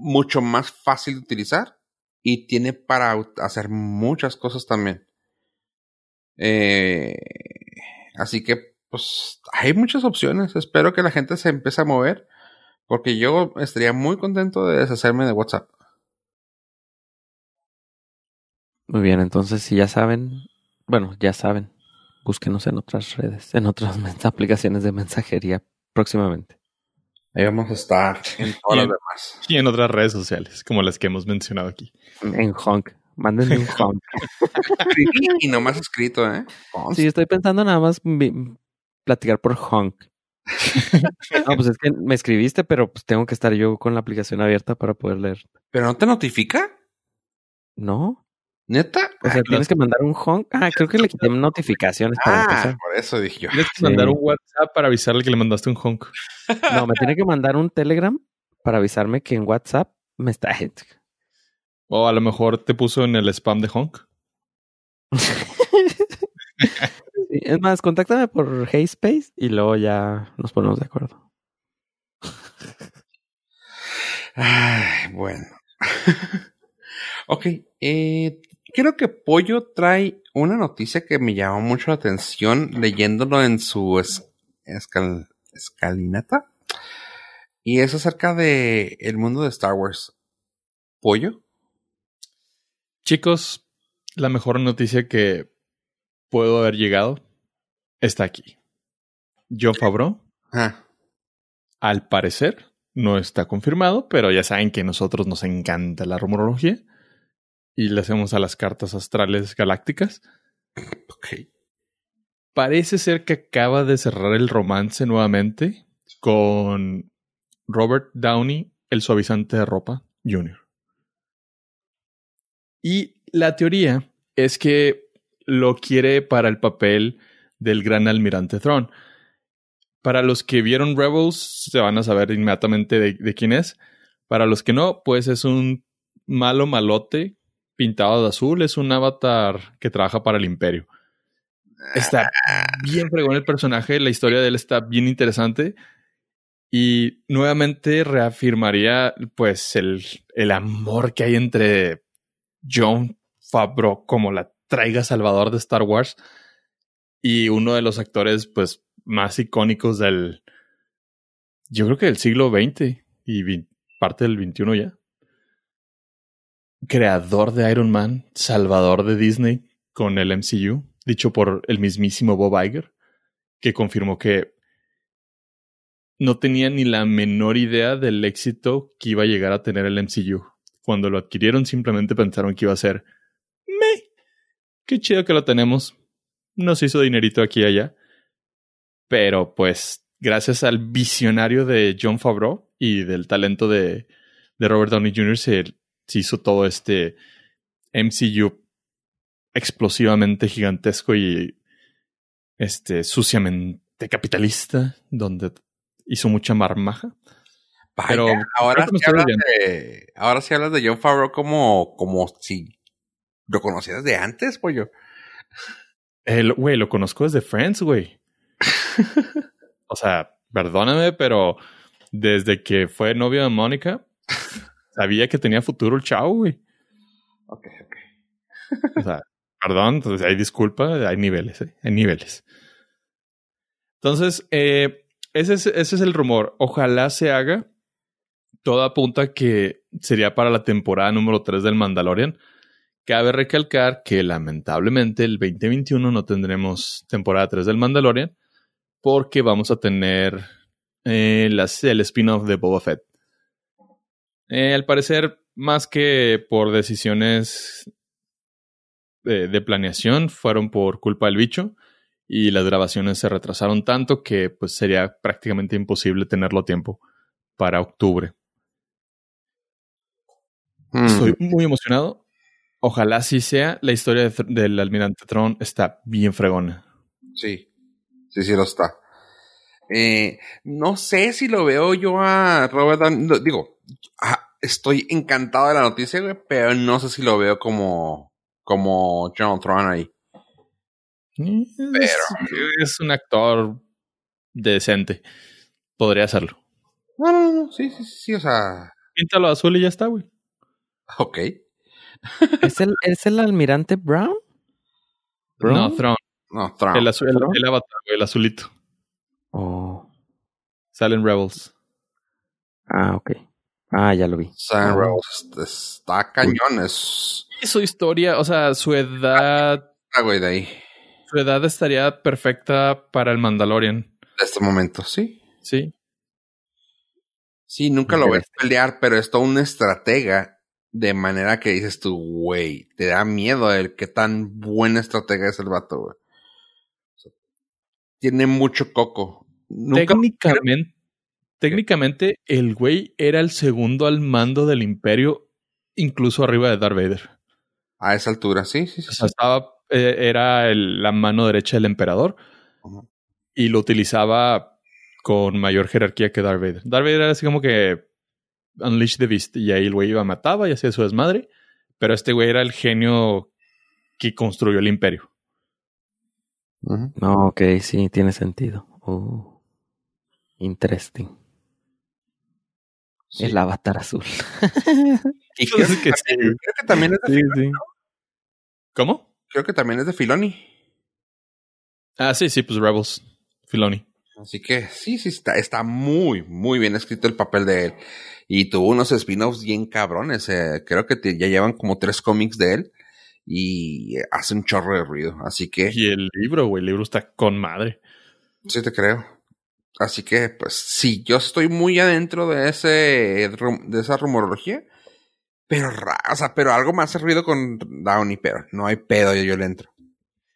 mucho más fácil de utilizar y tiene para hacer muchas cosas también. Eh, así que pues hay muchas opciones. Espero que la gente se empiece a mover. Porque yo estaría muy contento de deshacerme de WhatsApp. Muy bien, entonces si ya saben, bueno, ya saben, búsquenos en otras redes, en otras aplicaciones de mensajería próximamente. Ahí vamos a estar en todas las demás. Y en otras redes sociales, como las que hemos mencionado aquí. En Honk. Mándenme un honk. y no más escrito, ¿eh? Sí, estoy pensando nada más platicar por honk. no, pues es que me escribiste, pero pues tengo que estar yo con la aplicación abierta para poder leer. ¿Pero no te notifica? No. ¿Neta? O sea, tienes que mandar un honk. Ah, creo que le quité notificaciones para ah, por eso dije yo. Tienes que mandar un WhatsApp para avisarle que le mandaste un honk. No, me tiene que mandar un Telegram para avisarme que en WhatsApp me está... O a lo mejor te puso en el spam de honk. es más, contáctame por Space y luego ya nos ponemos de acuerdo. Ay, bueno. ok, eh, creo que Pollo trae una noticia que me llamó mucho la atención leyéndolo en su escalinata. Y es acerca de el mundo de Star Wars. ¿Pollo? Chicos, la mejor noticia que puedo haber llegado está aquí. John Favreau, ah. al parecer, no está confirmado, pero ya saben que a nosotros nos encanta la rumorología y le hacemos a las cartas astrales galácticas. Ok. Parece ser que acaba de cerrar el romance nuevamente con Robert Downey, el suavizante de ropa, Jr. Y la teoría es que lo quiere para el papel del gran almirante Thrawn. Para los que vieron Rebels, se van a saber inmediatamente de, quién es. Para los que no, pues es un malo malote pintado de azul. Es un avatar que trabaja para el imperio. Está bien fregón el personaje. La historia de él está bien interesante. Y nuevamente reafirmaría, pues, el, el amor que hay entre John Favreau como la traiga Salvador de Star Wars y uno de los actores pues más icónicos del yo creo que del siglo XX y parte del XXI ya. Creador de Iron Man, salvador de Disney con el MCU, dicho por el mismísimo Bob Iger, que confirmó que no tenía ni la menor idea del éxito que iba a llegar a tener el MCU. Cuando lo adquirieron simplemente pensaron que iba a ser me. Qué chido que lo tenemos nos hizo dinerito aquí y allá. Pero pues, gracias al visionario de John Favreau y del talento de, de Robert Downey Jr., se, hizo todo este MCU explosivamente gigantesco y este suciamente capitalista, donde hizo mucha marmaja. Pero ahora sí, hablas de, ahora sí hablas de John Favreau como, como si lo conocieras de antes, pollo. El, güey, lo conozco desde Friends, güey. o sea, perdóname, pero desde que fue novio de Mónica, sabía que tenía futuro el chavo, güey. Ok, ok. o sea, perdón, entonces hay disculpa, hay niveles, ¿eh? hay niveles. Entonces, eh, ese, es, ese es el rumor. Ojalá se haga. Todo apunta que sería para la temporada número 3 del Mandalorian. Cabe recalcar que lamentablemente el 2021 no tendremos temporada 3 del Mandalorian porque vamos a tener eh, el spin-off de Boba Fett. Eh, al parecer, más que por decisiones de, planeación, fueron por culpa del bicho y las grabaciones se retrasaron tanto que pues sería prácticamente imposible tenerlo a tiempo para octubre. Estoy mm. muy emocionado. Ojalá sí sea. La historia del almirante Tron está bien fregona. Sí, sí, sí lo está. Eh, no sé si lo veo yo a Robert Downey. Digo, estoy encantado de la noticia, güey, pero no sé si lo veo como, como John Tron ahí. Pero es un actor decente. Podría hacerlo. No, no, no, sí, sí, sí, o sea. Píntalo azul y ya está, güey. Ok. ¿Es el, ¿Es el almirante Brown? No, Tron. No, Tron. El, azul, el, avatar, el azulito. Oh. Salen Rebels. Ah, ok. Ah, ya lo vi. Salen oh. Rebels. Está cañón. Es... Su historia, o sea, su edad. Ah, güey, de ahí. Su edad estaría perfecta para el Mandalorian. De este momento, sí. Sí. Sí, nunca lo ves pelear, pero es todo un estratega. De manera que dices tú, güey, te da miedo el qué tan buena estratega es el vato, güey tiene mucho coco. técnicamente, técnicamente, el güey era el segundo al mando del imperio, incluso arriba de Darth Vader. A esa altura, sí, sí, sí. O sea, estaba, eh, era la mano derecha del emperador y lo utilizaba con mayor jerarquía que Darth Vader. Darth Vader era así como que Unleash the Beast y ahí el güey iba, mataba y hacía su desmadre, pero este güey era el genio que construyó el imperio. No, ok, sí, tiene sentido. Oh, interesting. El avatar azul. y creo que, también, es de Filoni. ¿Cómo? Creo que también es de Filoni. Ah, sí, sí, pues Rebels. Filoni. Así que sí, sí, está, está muy, muy bien escrito el papel de él. Y tuvo unos spin-offs bien cabrones. Eh, creo que ya llevan como tres cómics de él y hace un chorro de ruido. Así que. Y el libro, güey, el libro está con madre. Sí, te creo. Así que, pues, sí, yo estoy muy adentro de ese, de esa rumorología. Pero, o sea, pero algo más hace ruido con Downey, pero no hay pedo, yo, yo le entro.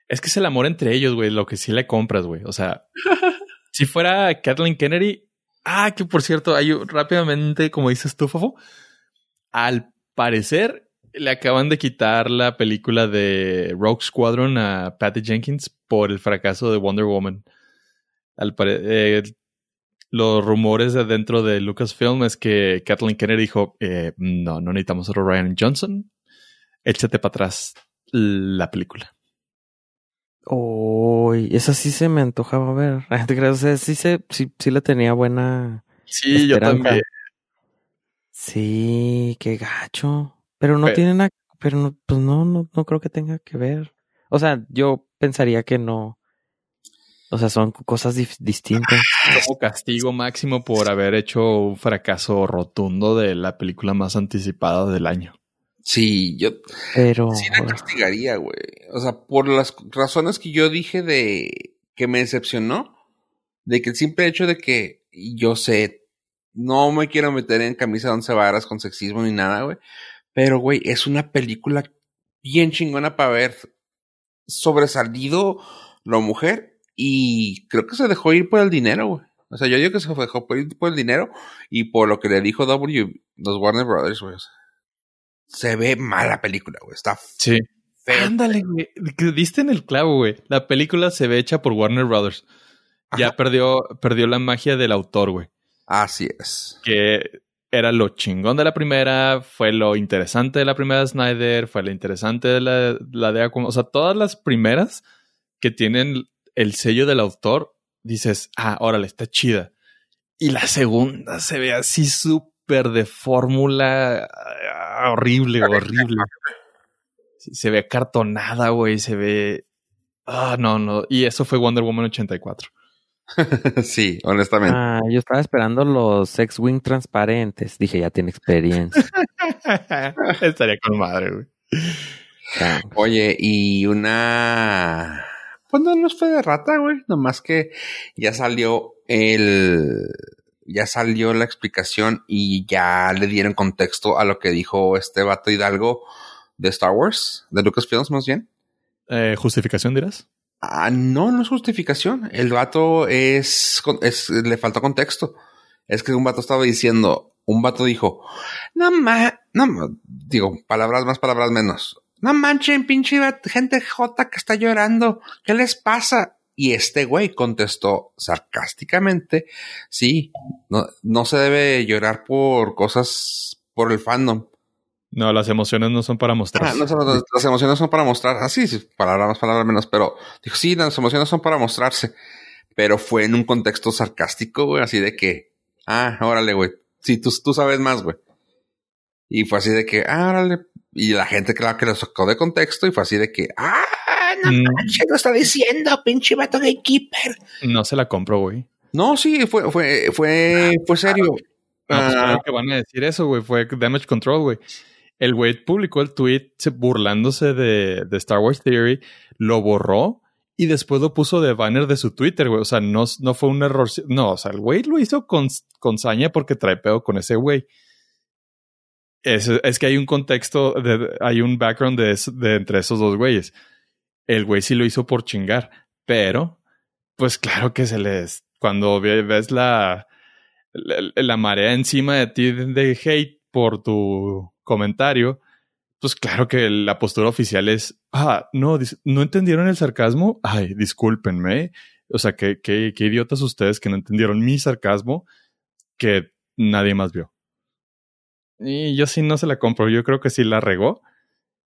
Es que es el amor entre ellos, güey, lo que sí le compras, güey. O sea, si fuera Kathleen Kennedy, ah, que por cierto, hay rápidamente, como dices tú, Fofo, al parecer le acaban de quitar la película de Rogue Squadron a Patty Jenkins por el fracaso de Wonder Woman. Al eh, los rumores de dentro de Lucasfilm es que Kathleen Kennedy dijo, eh, no, no necesitamos otro Ryan Johnson. Échate para atrás la película. Oh, esa sí se me antojaba ver. O sea, sí, se, sí, sí la tenía buena. Sí, yo también. Sí, qué gacho. Pero no tiene nada, pero no, pues no, no, no creo que tenga que ver. O sea, yo pensaría que no. O sea, son cosas distintas. Como castigo máximo por haber hecho un fracaso rotundo de la película más anticipada del año. Sí, yo Pero... sí la castigaría, güey. O sea, por las razones que yo dije de que me decepcionó, de que el simple hecho de que yo sé, no me quiero meter en camisa de once varas con sexismo ni nada, güey, pero, güey, es una película bien chingona para ver sobresalido la mujer y creo que se dejó ir por el dinero, güey. O sea, yo digo que se dejó ir por el dinero y por lo que le dijo W, los Warner Brothers, güey. Se ve mala la película, güey. Está sí. Ándale, güey. Diste en el clavo, güey. La película se ve hecha por Warner Brothers. Ya perdió, perdió la magia del autor, güey. Así es. Que era lo chingón de la primera, fue lo interesante de la primera de Snyder, fue lo interesante de la, la de Aquaman. O sea, todas las primeras que tienen el sello del autor, dices, ah, órale, está chida. Y la segunda se ve así súper de fórmula ah, horrible, horrible. se ve cartonada, güey, se ve... Ah, no, no. Y eso fue Wonder Woman 84. sí, honestamente. Ah, yo estaba esperando los X-Wing transparentes. Dije, ya tiene experiencia. Estaría con madre, güey. Oye, y una. Pues no nos fue de rata, güey. Nomás que ya salió el. Ya salió la explicación y ya le dieron contexto a lo que dijo este vato Hidalgo de Star Wars, de Lucasfilms más bien. Eh, ¿Justificación dirás? Ah, no, no es justificación. El vato es, es, le faltó contexto. Es que un vato estaba diciendo, un vato dijo, no más, no, digo, palabras más, palabras menos. No manchen, pinche gente J que está llorando. ¿Qué les pasa? Y este güey contestó sarcásticamente, sí, no, no se debe llorar por cosas, por el fandom. No, las emociones no son para mostrar. Ah, no, las emociones son para mostrar. Así, ah, sí, palabra más, palabra menos. Pero dijo, sí, las emociones son para mostrarse. Pero fue en un contexto sarcástico, güey, así de que, ah, órale, güey. Sí, tú, tú sabes más, güey. Y fue así de que, ah, órale. Y la gente, claro, que lo sacó de contexto y fue así de que, ah, no mm. lo está diciendo, pinche vato gatekeeper. No se la compro, güey. No, sí, fue, fue, fue, fue serio. No, pues ah. que van a decir eso, güey. Fue damage control, güey el güey publicó el tweet burlándose de, Star Wars Theory, lo borró y después lo puso de banner de su Twitter, güey. O sea, no, no fue un error. No, o sea, el güey lo hizo con, con saña porque trae pedo con ese güey. Es, es, que hay un contexto, hay un background de, de entre esos dos güeyes. El güey sí lo hizo por chingar, pero pues claro que se les, cuando ves la, la, la marea encima de ti de hate por tu comentario, pues claro que la postura oficial es, ah, no, no entendieron el sarcasmo. Ay, discúlpenme. O sea, qué, qué, qué idiotas ustedes que no entendieron mi sarcasmo que nadie más vio. Y yo sí no se la compro. Yo creo que sí la regó.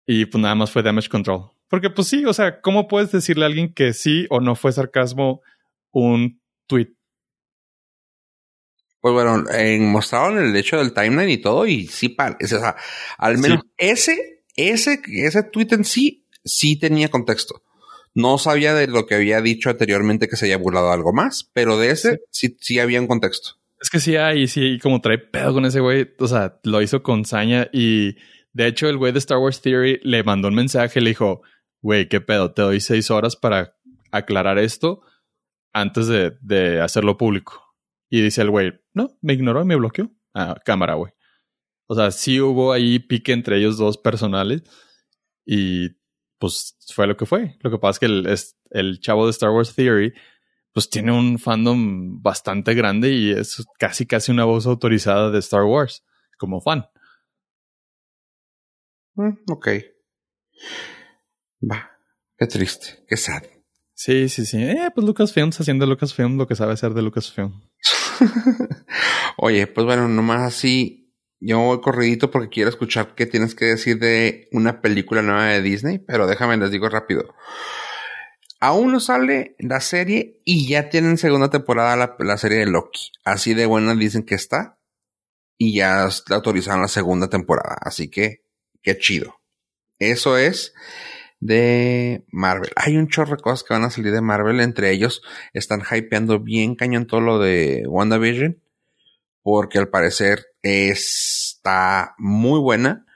Y pues nada más fue damage control. Porque pues sí, o sea, ¿cómo puedes decirle a alguien que sí o no fue sarcasmo un tweet? Pues bueno, mostraron el hecho del timeline y todo, y sí, o sea, al menos ese, ese, ese tweet en sí, sí tenía contexto. No sabía de lo que había dicho anteriormente que se haya burlado algo más, pero de ese sí, sí, había un contexto. Es que sí hay, sí, como trae pedo con ese güey, o sea, lo hizo con saña y de hecho el güey de Star Wars Theory le mandó un mensaje, le dijo, güey, qué pedo, te doy seis horas para aclarar esto antes de, de hacerlo público. Y dice el güey, no, me ignoró y me bloqueó. Ah, cámara, güey. O sea, sí hubo ahí pique entre ellos dos personales. Y pues fue lo que fue. Lo que pasa es que el, el chavo de Star Wars Theory, pues tiene un fandom bastante grande y es casi casi una voz autorizada de Star Wars como fan. Mm, ok. Va. Qué triste. Qué sad. Sí, sí, sí. Eh, pues Lucasfilms haciendo Lucasfilm lo que sabe hacer de Lucasfilm. Oye, pues bueno, nomás así, yo voy corridito porque quiero escuchar qué tienes que decir de una película nueva de Disney, pero déjame les digo rápido. Aún no sale la serie y ya tienen segunda temporada la, la serie de Loki. Así de buena dicen que está. Y ya autorizaron la segunda temporada. Así que, qué chido. Eso es de Marvel. Hay un chorro de cosas que van a salir de Marvel. Entre ellos están hypeando bien cañón todo lo de WandaVision. Porque al parecer está muy buena.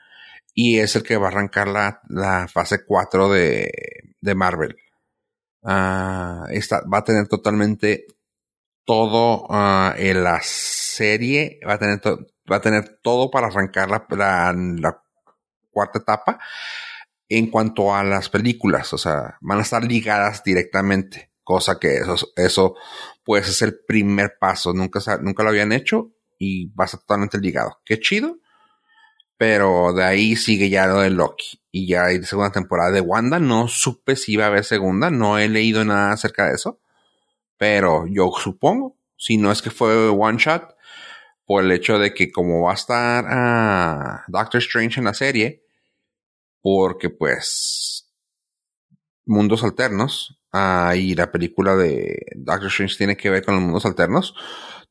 Y es el que va a arrancar la, la fase 4 de, de Marvel. Uh, va a tener totalmente todo uh, en la serie. Va a tener, va a tener todo para arrancar la, la, la cuarta etapa en cuanto a las películas, o sea, van a estar ligadas directamente, cosa que eso, eso pues es el primer paso, nunca, nunca lo habían hecho y va a estar totalmente ligado. Qué chido, pero de ahí sigue ya lo de Loki y ya hay segunda temporada de Wanda, no supe si iba a haber segunda, no he leído nada acerca de eso, pero yo supongo, si no es que fue one shot, por el hecho de que como va a estar ah, Doctor Strange en la serie, porque pues mundos alternos, ah, y la película de Doctor Strange tiene que ver con los mundos alternos.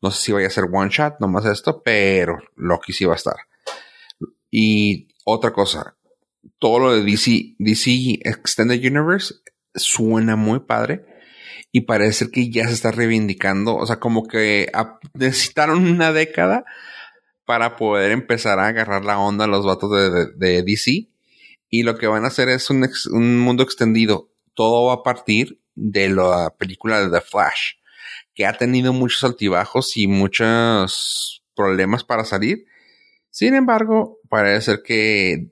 No sé si vaya a ser one shot, nomás esto, pero Loki sí va a estar. Y otra cosa, todo lo de DC, DC Extended Universe suena muy padre y parece que ya se está reivindicando. O sea, como que necesitaron una década para poder empezar a agarrar la onda a los vatos de, DC. Y lo que van a hacer es un, un, mundo extendido. Todo va a partir de la película de The Flash, que ha tenido muchos altibajos y muchos problemas para salir. Sin embargo, parece ser que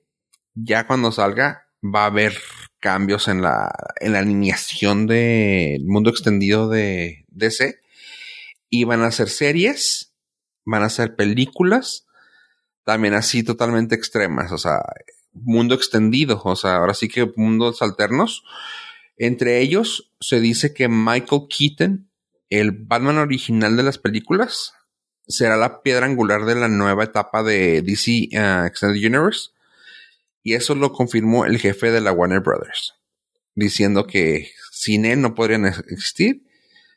ya cuando salga va a haber cambios en la, en la alineación del mundo extendido de DC. Y van a ser series, van a ser películas, también así totalmente extremas, o sea, mundo extendido, o sea, ahora sí que mundos alternos. Entre ellos se dice que Michael Keaton, el Batman original de las películas, será la piedra angular de la nueva etapa de DC uh, Extended Universe y eso lo confirmó el jefe de la Warner Brothers, diciendo que sin él no podrían existir,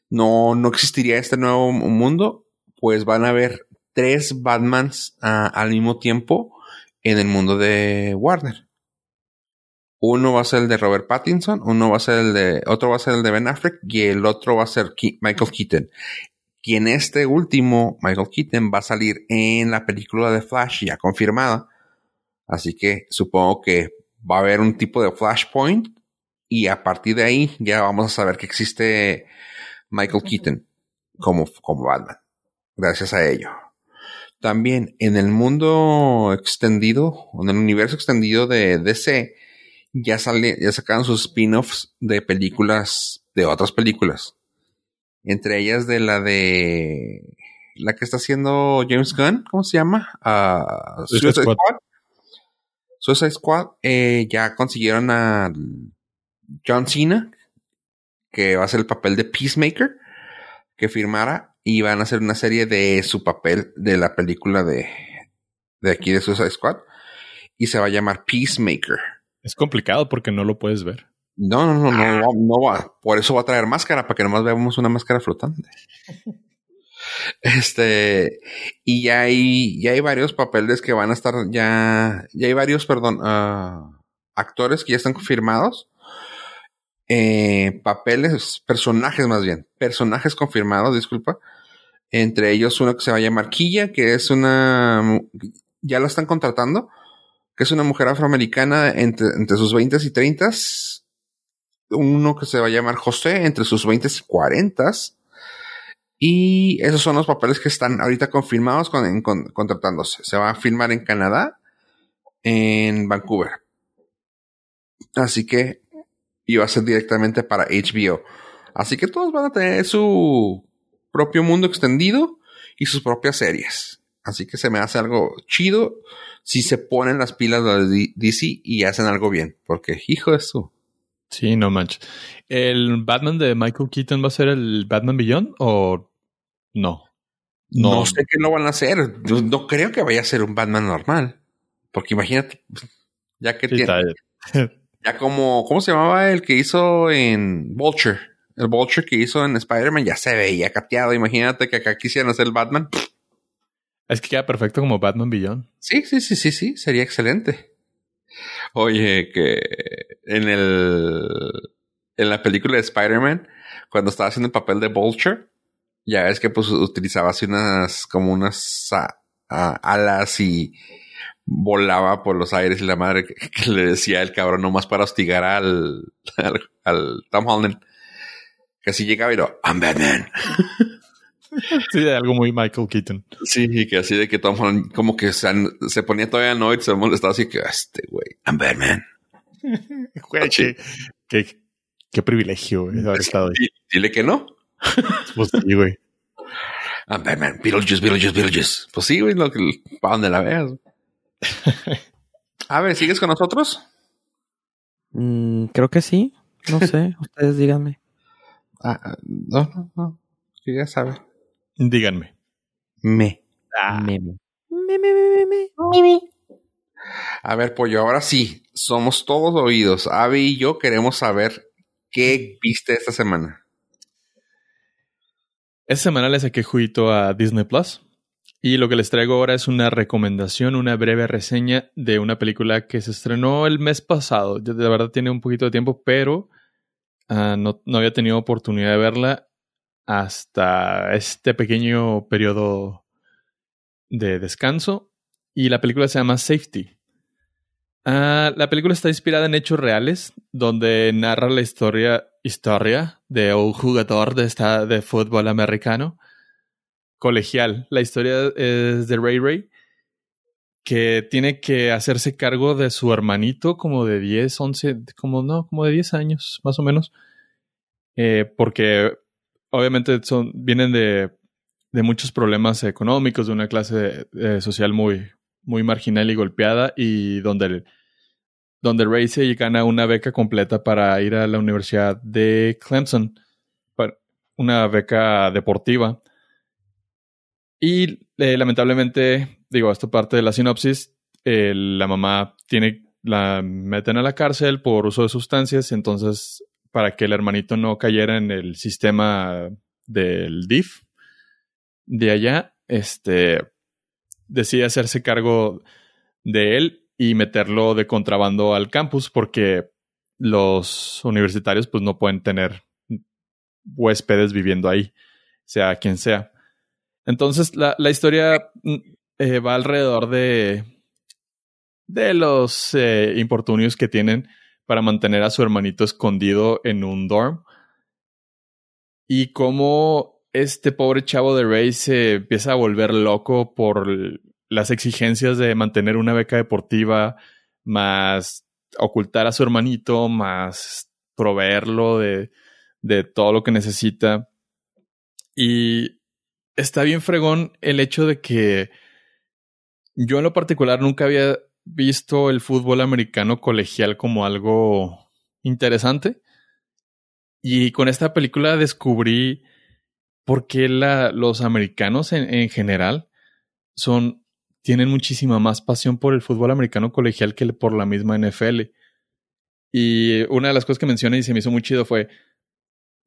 no, no existiría este nuevo mundo, pues van a haber tres Batmans ah, al mismo tiempo en el mundo de Warner. Uno va a ser el de Robert Pattinson, uno va a ser el de, otro va a ser el de Ben Affleck y el otro va a ser Michael Keaton. Quien este último, Michael Keaton, va a salir en la película de Flash ya confirmada Así que supongo que va a haber un tipo de flashpoint y a partir de ahí ya vamos a saber que existe Michael Keaton como, como Batman. Gracias a ello. También en el mundo extendido, en el universo extendido de DC, ya sale, ya sacaron sus spin-offs de películas, de otras películas. Entre ellas de la de la que está haciendo James Gunn, ¿cómo se llama? Uh, Suicide Squad. Suicide Squad eh, ya consiguieron a John Cena, que va a ser el papel de Peacemaker, que firmara y van a hacer una serie de su papel de la película de, de aquí de Suicide Squad y se va a llamar Peacemaker. Es complicado porque no lo puedes ver. No, no, no, no, no, va. Por eso va a traer máscara, para que nomás veamos una máscara flotante. Este, y ya hay, ya hay varios papeles que van a estar, ya, ya hay varios, perdón, uh, actores que ya están confirmados. Eh, papeles, personajes más bien, personajes confirmados, disculpa. Entre ellos uno que se va a llamar Quilla, que es una, ya la están contratando, que es una mujer afroamericana entre, entre sus 20 y 30. Uno que se va a llamar José, entre sus 20 y 40 y esos son los papeles que están ahorita confirmados con, contratándose. Se va a filmar en Canadá, en Vancouver. Así que iba a ser directamente para HBO. Así que todos van a tener su propio mundo extendido y sus propias series. Así que se me hace algo chido si se ponen las pilas de DC y hacen algo bien. Porque, hijo de eso. Sí, no manches. ¿El Batman de Michael Keaton va a ser el Batman Beyond no. No, sé qué lo van a hacer. No, creo que vaya a ser un Batman normal. Porque imagínate, ya que tiene. Ya como, ¿cómo se llamaba el que hizo en Vulture? El Vulture que hizo en Spider-Man ya se veía cateado. Imagínate que acá quisieran hacer el Batman. Es que queda perfecto como Batman Beyond. Sí, sí, sí, sí, sí. Sería excelente. Oye, que en el. En la película de Spider-Man, cuando estaba haciendo el papel de Vulture, ya es que pues utilizaba así unas, como unas alas y volaba por los aires y la madre que, le decía el cabrón nomás para hostigar al, al, Tom Holland. Que así llegaba y lo, I'm Batman. Sí, de algo muy Michael Keaton. Sí, que así de que Tom Holland como que se, se ponía todavía annoyed, se molestaba así que, este güey, I'm Batman. Güey, qué, qué, privilegio haber estado ahí. Dile que no. Pues sí, güey. Ah, Batman, Beetlejuice, Beetlejuice, Beetlejuice. Pues sí, güey, lo que, para donde la veas. A ver, ¿sigues con nosotros? Mm, creo que sí. No sé, ustedes díganme. Ah, ah, no, no, no. ya sabe. Díganme. Me. Ah. Meme. Meme, meme, meme. A ver, pollo, ahora sí, somos todos oídos. Avi y yo queremos saber qué viste esta semana. Esta semana le saqué juguito a Disney Plus. Y lo que les traigo ahora es una recomendación, una breve reseña de una película que se estrenó el mes pasado. De verdad tiene un poquito de tiempo, pero ah, no, no, había tenido oportunidad de verla hasta este pequeño periodo de descanso. Y la película se llama Safety. Ah, la película está inspirada en hechos reales, donde narra la historia, historia de un jugador de, esta, de fútbol americano colegial. La historia es de Ray Ray, que tiene que hacerse cargo de su hermanito como de 10, 11, como no, como de 10 años, más o menos. Eh, porque obviamente son, vienen de, de, muchos problemas económicos, de una clase eh, social muy, muy marginal y golpeada, y donde, donde se gana una beca completa para ir a la Universidad de Clemson, una beca deportiva. Y eh, lamentablemente, digo, esto parte de la sinopsis, eh, la mamá tiene, la meten a la cárcel por uso de sustancias, entonces para que el hermanito no cayera en el sistema del DIF de allá, este, decide hacerse cargo de él y meterlo de contrabando al campus porque los universitarios pues no pueden tener huéspedes viviendo ahí, sea quien sea. Entonces, la, la historia mm, eh, va alrededor de, de los eh, importunios que tienen para mantener a su hermanito escondido en un dorm. Y cómo este pobre chavo de Ray se empieza a volver loco por las exigencias de mantener una beca deportiva, más ocultar a su hermanito, más proveerlo de, de todo lo que necesita. Y está bien fregón el hecho de que yo en lo particular nunca había visto el fútbol americano colegial como algo interesante. Y con esta película descubrí por qué la, los americanos en, en, general son, tienen muchísima más pasión por el fútbol americano colegial que por la misma NFL. Y una de las cosas que mencioné y se me hizo muy chido fue,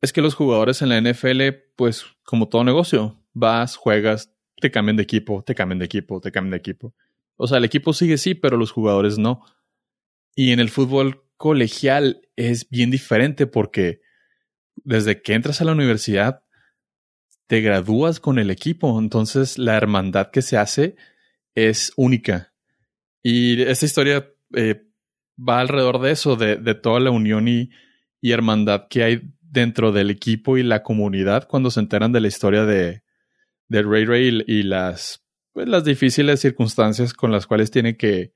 es que los jugadores en la NFL, pues como todo negocio, vas, juegas, te cambian de equipo, te cambian de equipo, te cambian de equipo. O sea, el equipo sigue sí, pero los jugadores no. Y en el fútbol colegial es bien diferente porque desde que entras a la universidad te gradúas con el equipo, entonces la hermandad que se hace es única. Y esta historia eh, va alrededor de eso, de, toda la unión y, y, hermandad que hay dentro del equipo y la comunidad cuando se enteran de la historia de, de Ray Ray y, las, pues, las difíciles circunstancias con las cuales tiene que,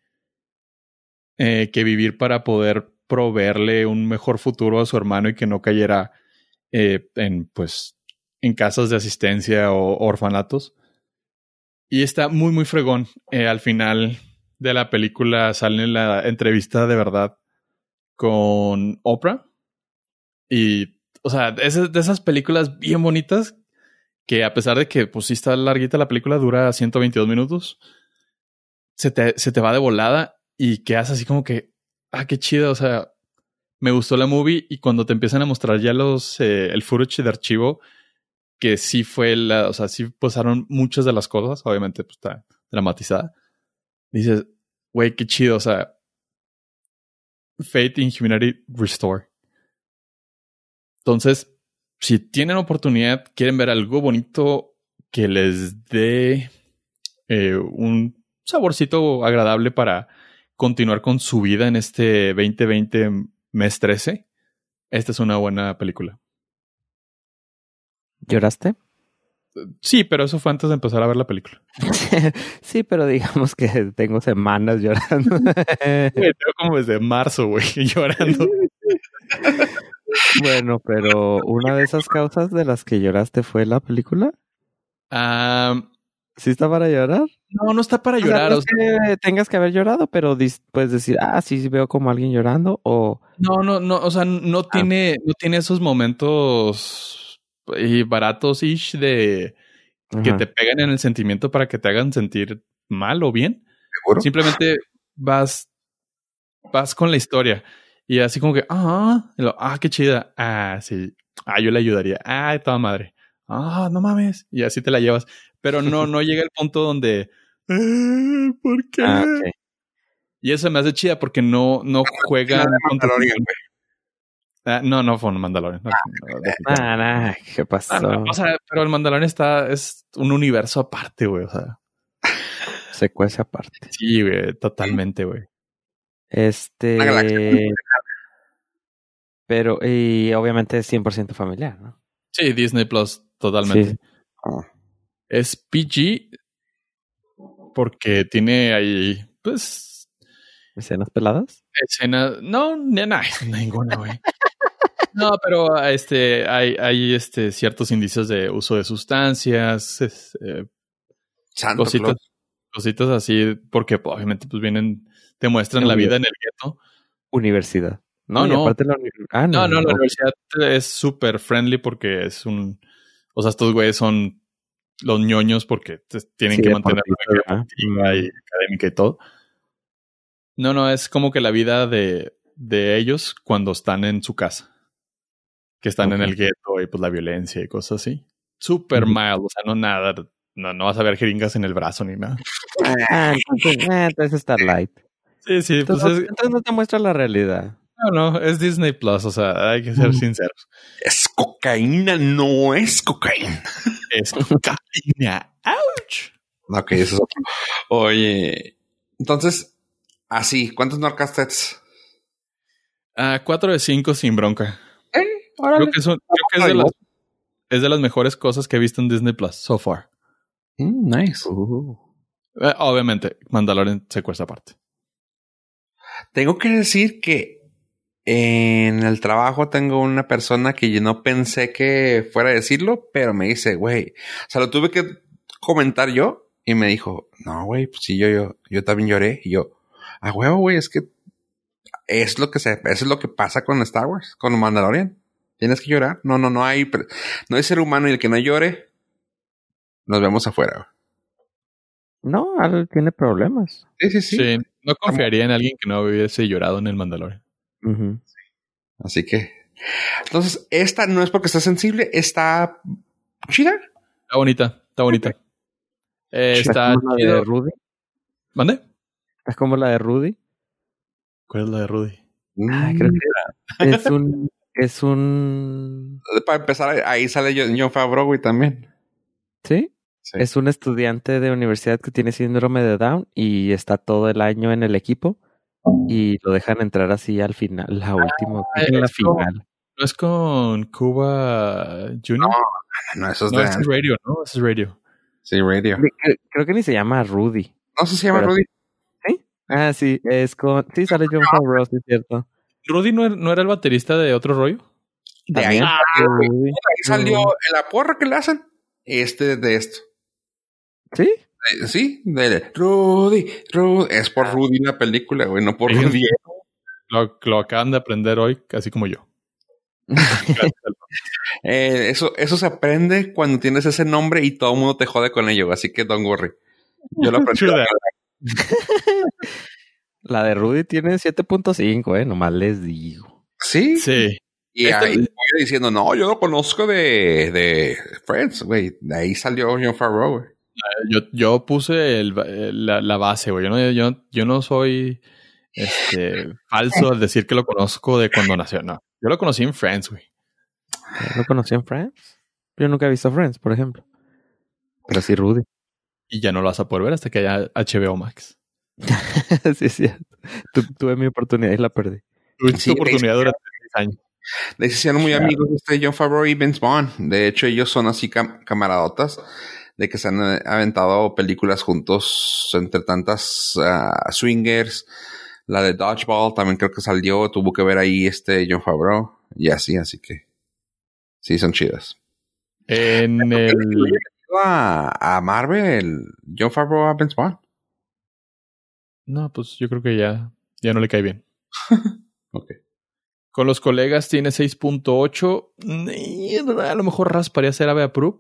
eh, que vivir para poder proveerle un mejor futuro a su hermano y que no cayera eh, en, pues, en casas de asistencia o orfanatos. Y está muy, muy fregón. Eh, al final de la película sale la entrevista de verdad con Oprah. Y, o sea, es de esas películas bien bonitas que a pesar de que pues sí está larguita la película, dura 122 minutos, se te, se te va de volada y quedas así como que, ah, qué chido, o sea, me gustó la movie y cuando te empiezan a mostrar ya los, eh, el footage de archivo, que sí fue la, o sea, sí pasaron muchas de las cosas, obviamente pues está dramatizada, dices, güey, qué chido, o sea, Fate in Humanity Restore. Entonces, si tienen oportunidad, quieren ver algo bonito que les dé eh, un saborcito agradable para continuar con su vida en este 2020 mes 13, esta es una buena película. ¿Lloraste? Sí, pero eso fue antes de empezar a ver la película. sí, pero digamos que tengo semanas llorando. tengo como desde marzo, güey, llorando. Bueno, pero una de esas causas de las que lloraste fue la película. ¿Sí está para llorar? No, no está para llorar. O que tengas que haber llorado, pero puedes decir, ah, sí, veo como alguien llorando o... No, no, no, o sea, no ah. tiene, no tiene esos momentos y baratos ish de que te pegan en el sentimiento para que te hagan sentir mal o bien. ¿Seguro? Simplemente vas, vas con la historia y así como que, ah, ah, qué chida. Ah, sí. Ah, yo le ayudaría. Ah, toda madre. Ah, no mames. Y así te la llevas. Pero no, no llega el punto donde, eh, ¿por qué? Ah, Y eso me hace chida porque no, no juegan con tu- Ah, no, no fue un Mandalorian. No, no. Ah, nah, ¿qué pasó? Ah, no, o sea, pero el Mandalorian está, es un universo aparte, güey. O sea, Se cuece aparte. sí, güey, totalmente, güey. Este. Pero, y obviamente es 100% familiar, ¿no? Sí, Disney Plus, totalmente. Sí. Es PG porque tiene ahí, pues, ¿Escenas peladas? escenas. No, ni- nah, ninguna, güey. No, pero este, hay, hay este, ciertos indicios de uso de sustancias, es, eh, cositas, cositas así, porque pues, obviamente pues vienen, te muestran la vida en el gueto. Universidad. No, no. aparte la ah, No, no, la ok. universidad es súper friendly porque es un. O sea, estos güeyes son los ñoños porque te- tienen Sí, que mantener la vida y académica y todo. No, no, es como que la vida de, de ellos cuando están en su casa. Que están en el gueto y pues la violencia y cosas así. Súper Ujú. mild, o sea, no nada. No, no vas a ver jeringas en el brazo ni nada. Ah, entonces, ah, entonces está light. Sí, sí, pues Entonces, es- entonces no te muestra la realidad. no, no, es Disney Plus, o sea, hay que ser sinceros. Es cocaína, no es cocaína. Es cocaína. ¡Ouch! Ok, eso es otro. Oye, entonces, así, ¿cuántos Norcastets? Ah, 4 de 5 sin bronca. Creo que, son, creo que es, de las, es de las mejores cosas que he visto en Disney Plus so far. Mm, nice. Uh, Eh, obviamente, Mandalorian se cuesta aparte. Tengo que decir que en el trabajo tengo una persona que yo no pensé que fuera a decirlo, pero me dice, güey, o sea, lo tuve que comentar yo y me dijo, no, güey, pues sí, yo, yo, yo también lloré y yo, a huevo, güey, es que es lo que se, eso es lo que pasa con Star Wars, con Mandalorian. Tienes que llorar. No, no, no hay, no hay ser humano y el que no llore, nos vemos afuera. no, Al tiene problemas. Sí, sí, sí. Sí. no confiaría en alguien que no hubiese llorado en el Mandalorian. Ujú. Así que, entonces, esta no es porque está sensible, está chida. Está bonita, está bonita. Eh, ¿Estás está como la de. Rudy? ¿Mande? ¿Estás como la de Rudy? ¿Cuál es la de Rudy? Ah, creo que es un. Es un. Para empezar, ahí sale John Favreau, güey, también. ¿Sí? Sí. Es un estudiante de universidad que tiene síndrome de Down y está todo el año en el equipo y lo dejan entrar así al final, la última, en la final. ¿No es con Cuba Junior? No, eso es No, de es Radio, ¿no? Ese es Radio. Sí, radio. Creo, creo que ni se llama Rudy. No sé si se llama Rudy. Ah, sí, es con. Sí, sale John Favreau, sí, es cierto. ¿Rudy no era, no era el baterista de otro rollo? De ahí, güey. Rudy. Ahí salió la porra que le hacen. Este de esto. Sí, Eh, Sí, de Rudy, Rudy. Es por Rudy la película, güey, no por. Rudy. Lo, lo acaban de aprender hoy, así como yo. Eh, eso, eso se aprende cuando tienes ese nombre y todo el mundo te jode con ello. Así que don't worry. Yo lo aprendí. La de Rudy tiene 7.5, eh, nomás les digo. Sí. Sí. Y Esta- ahí voy diciendo, no, yo lo conozco de, de Friends, güey. De ahí salió John Favreau, güey. Yo, yo puse el- la, la base, güey. Yo no, yo, yo no soy este, falso al decir que lo conozco de cuando nació. No. Yo lo conocí en Friends, güey. ¿Lo conocí en Friends? Yo nunca he visto Friends, por ejemplo. Pero sí Rudy. Y ya no lo vas a poder ver hasta que haya HBO Max. sí. Tu- tuve mi oportunidad y la perdí. Tuviste Sí, tu oportunidad durante seis años. De hicieron muy amigos este John Favreau y Vince Vaughn. De hecho, ellos son así cam- camaradotas de que se han eh, aventado películas juntos entre tantas ah, swingers. La de Dodgeball también creo que salió. Tuvo que ver ahí este John Favreau y así, así que sí, son chidas. En el. A, a Marvel, John Favreau a Vince Vaughn. No, pues yo creo que ya, ya no le cae bien. Ok. Con los colegas tiene 6.8. Mm, A lo mejor rasparía ser ave approve,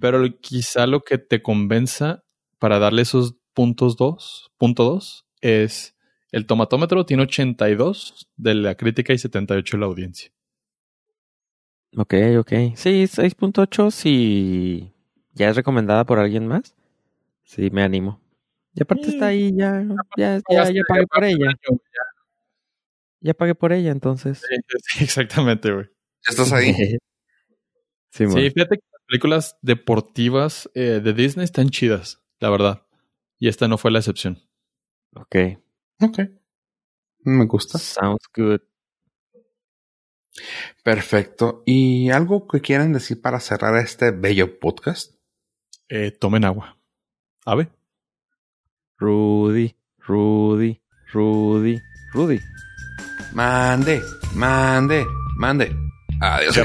Pero quizá lo que te convenza para darle esos puntos 2, punto 2, es el tomatómetro tiene 82 de la crítica y 78 de la audiencia. Ok, ok. Sí, 6.8 si ya es recomendada por alguien más. Sí, me animo. Y aparte está ahí, ya, ya, ya, ya pagué por ella. Ya pagué por ella, entonces. Sí, exactamente, güey. ¿Ya estás ahí? sí, fíjate que las películas deportivas eh, de Disney están chidas, la verdad. Y esta no fue la excepción. Ok. Ok. Me gusta. Sounds good. Perfecto. ¿Y algo que quieran decir para cerrar este bello podcast? Eh, tomen agua. ¿Ave? Rudy, Rudy, Rudy, Rudy. Mande, mande, mande. Adiós,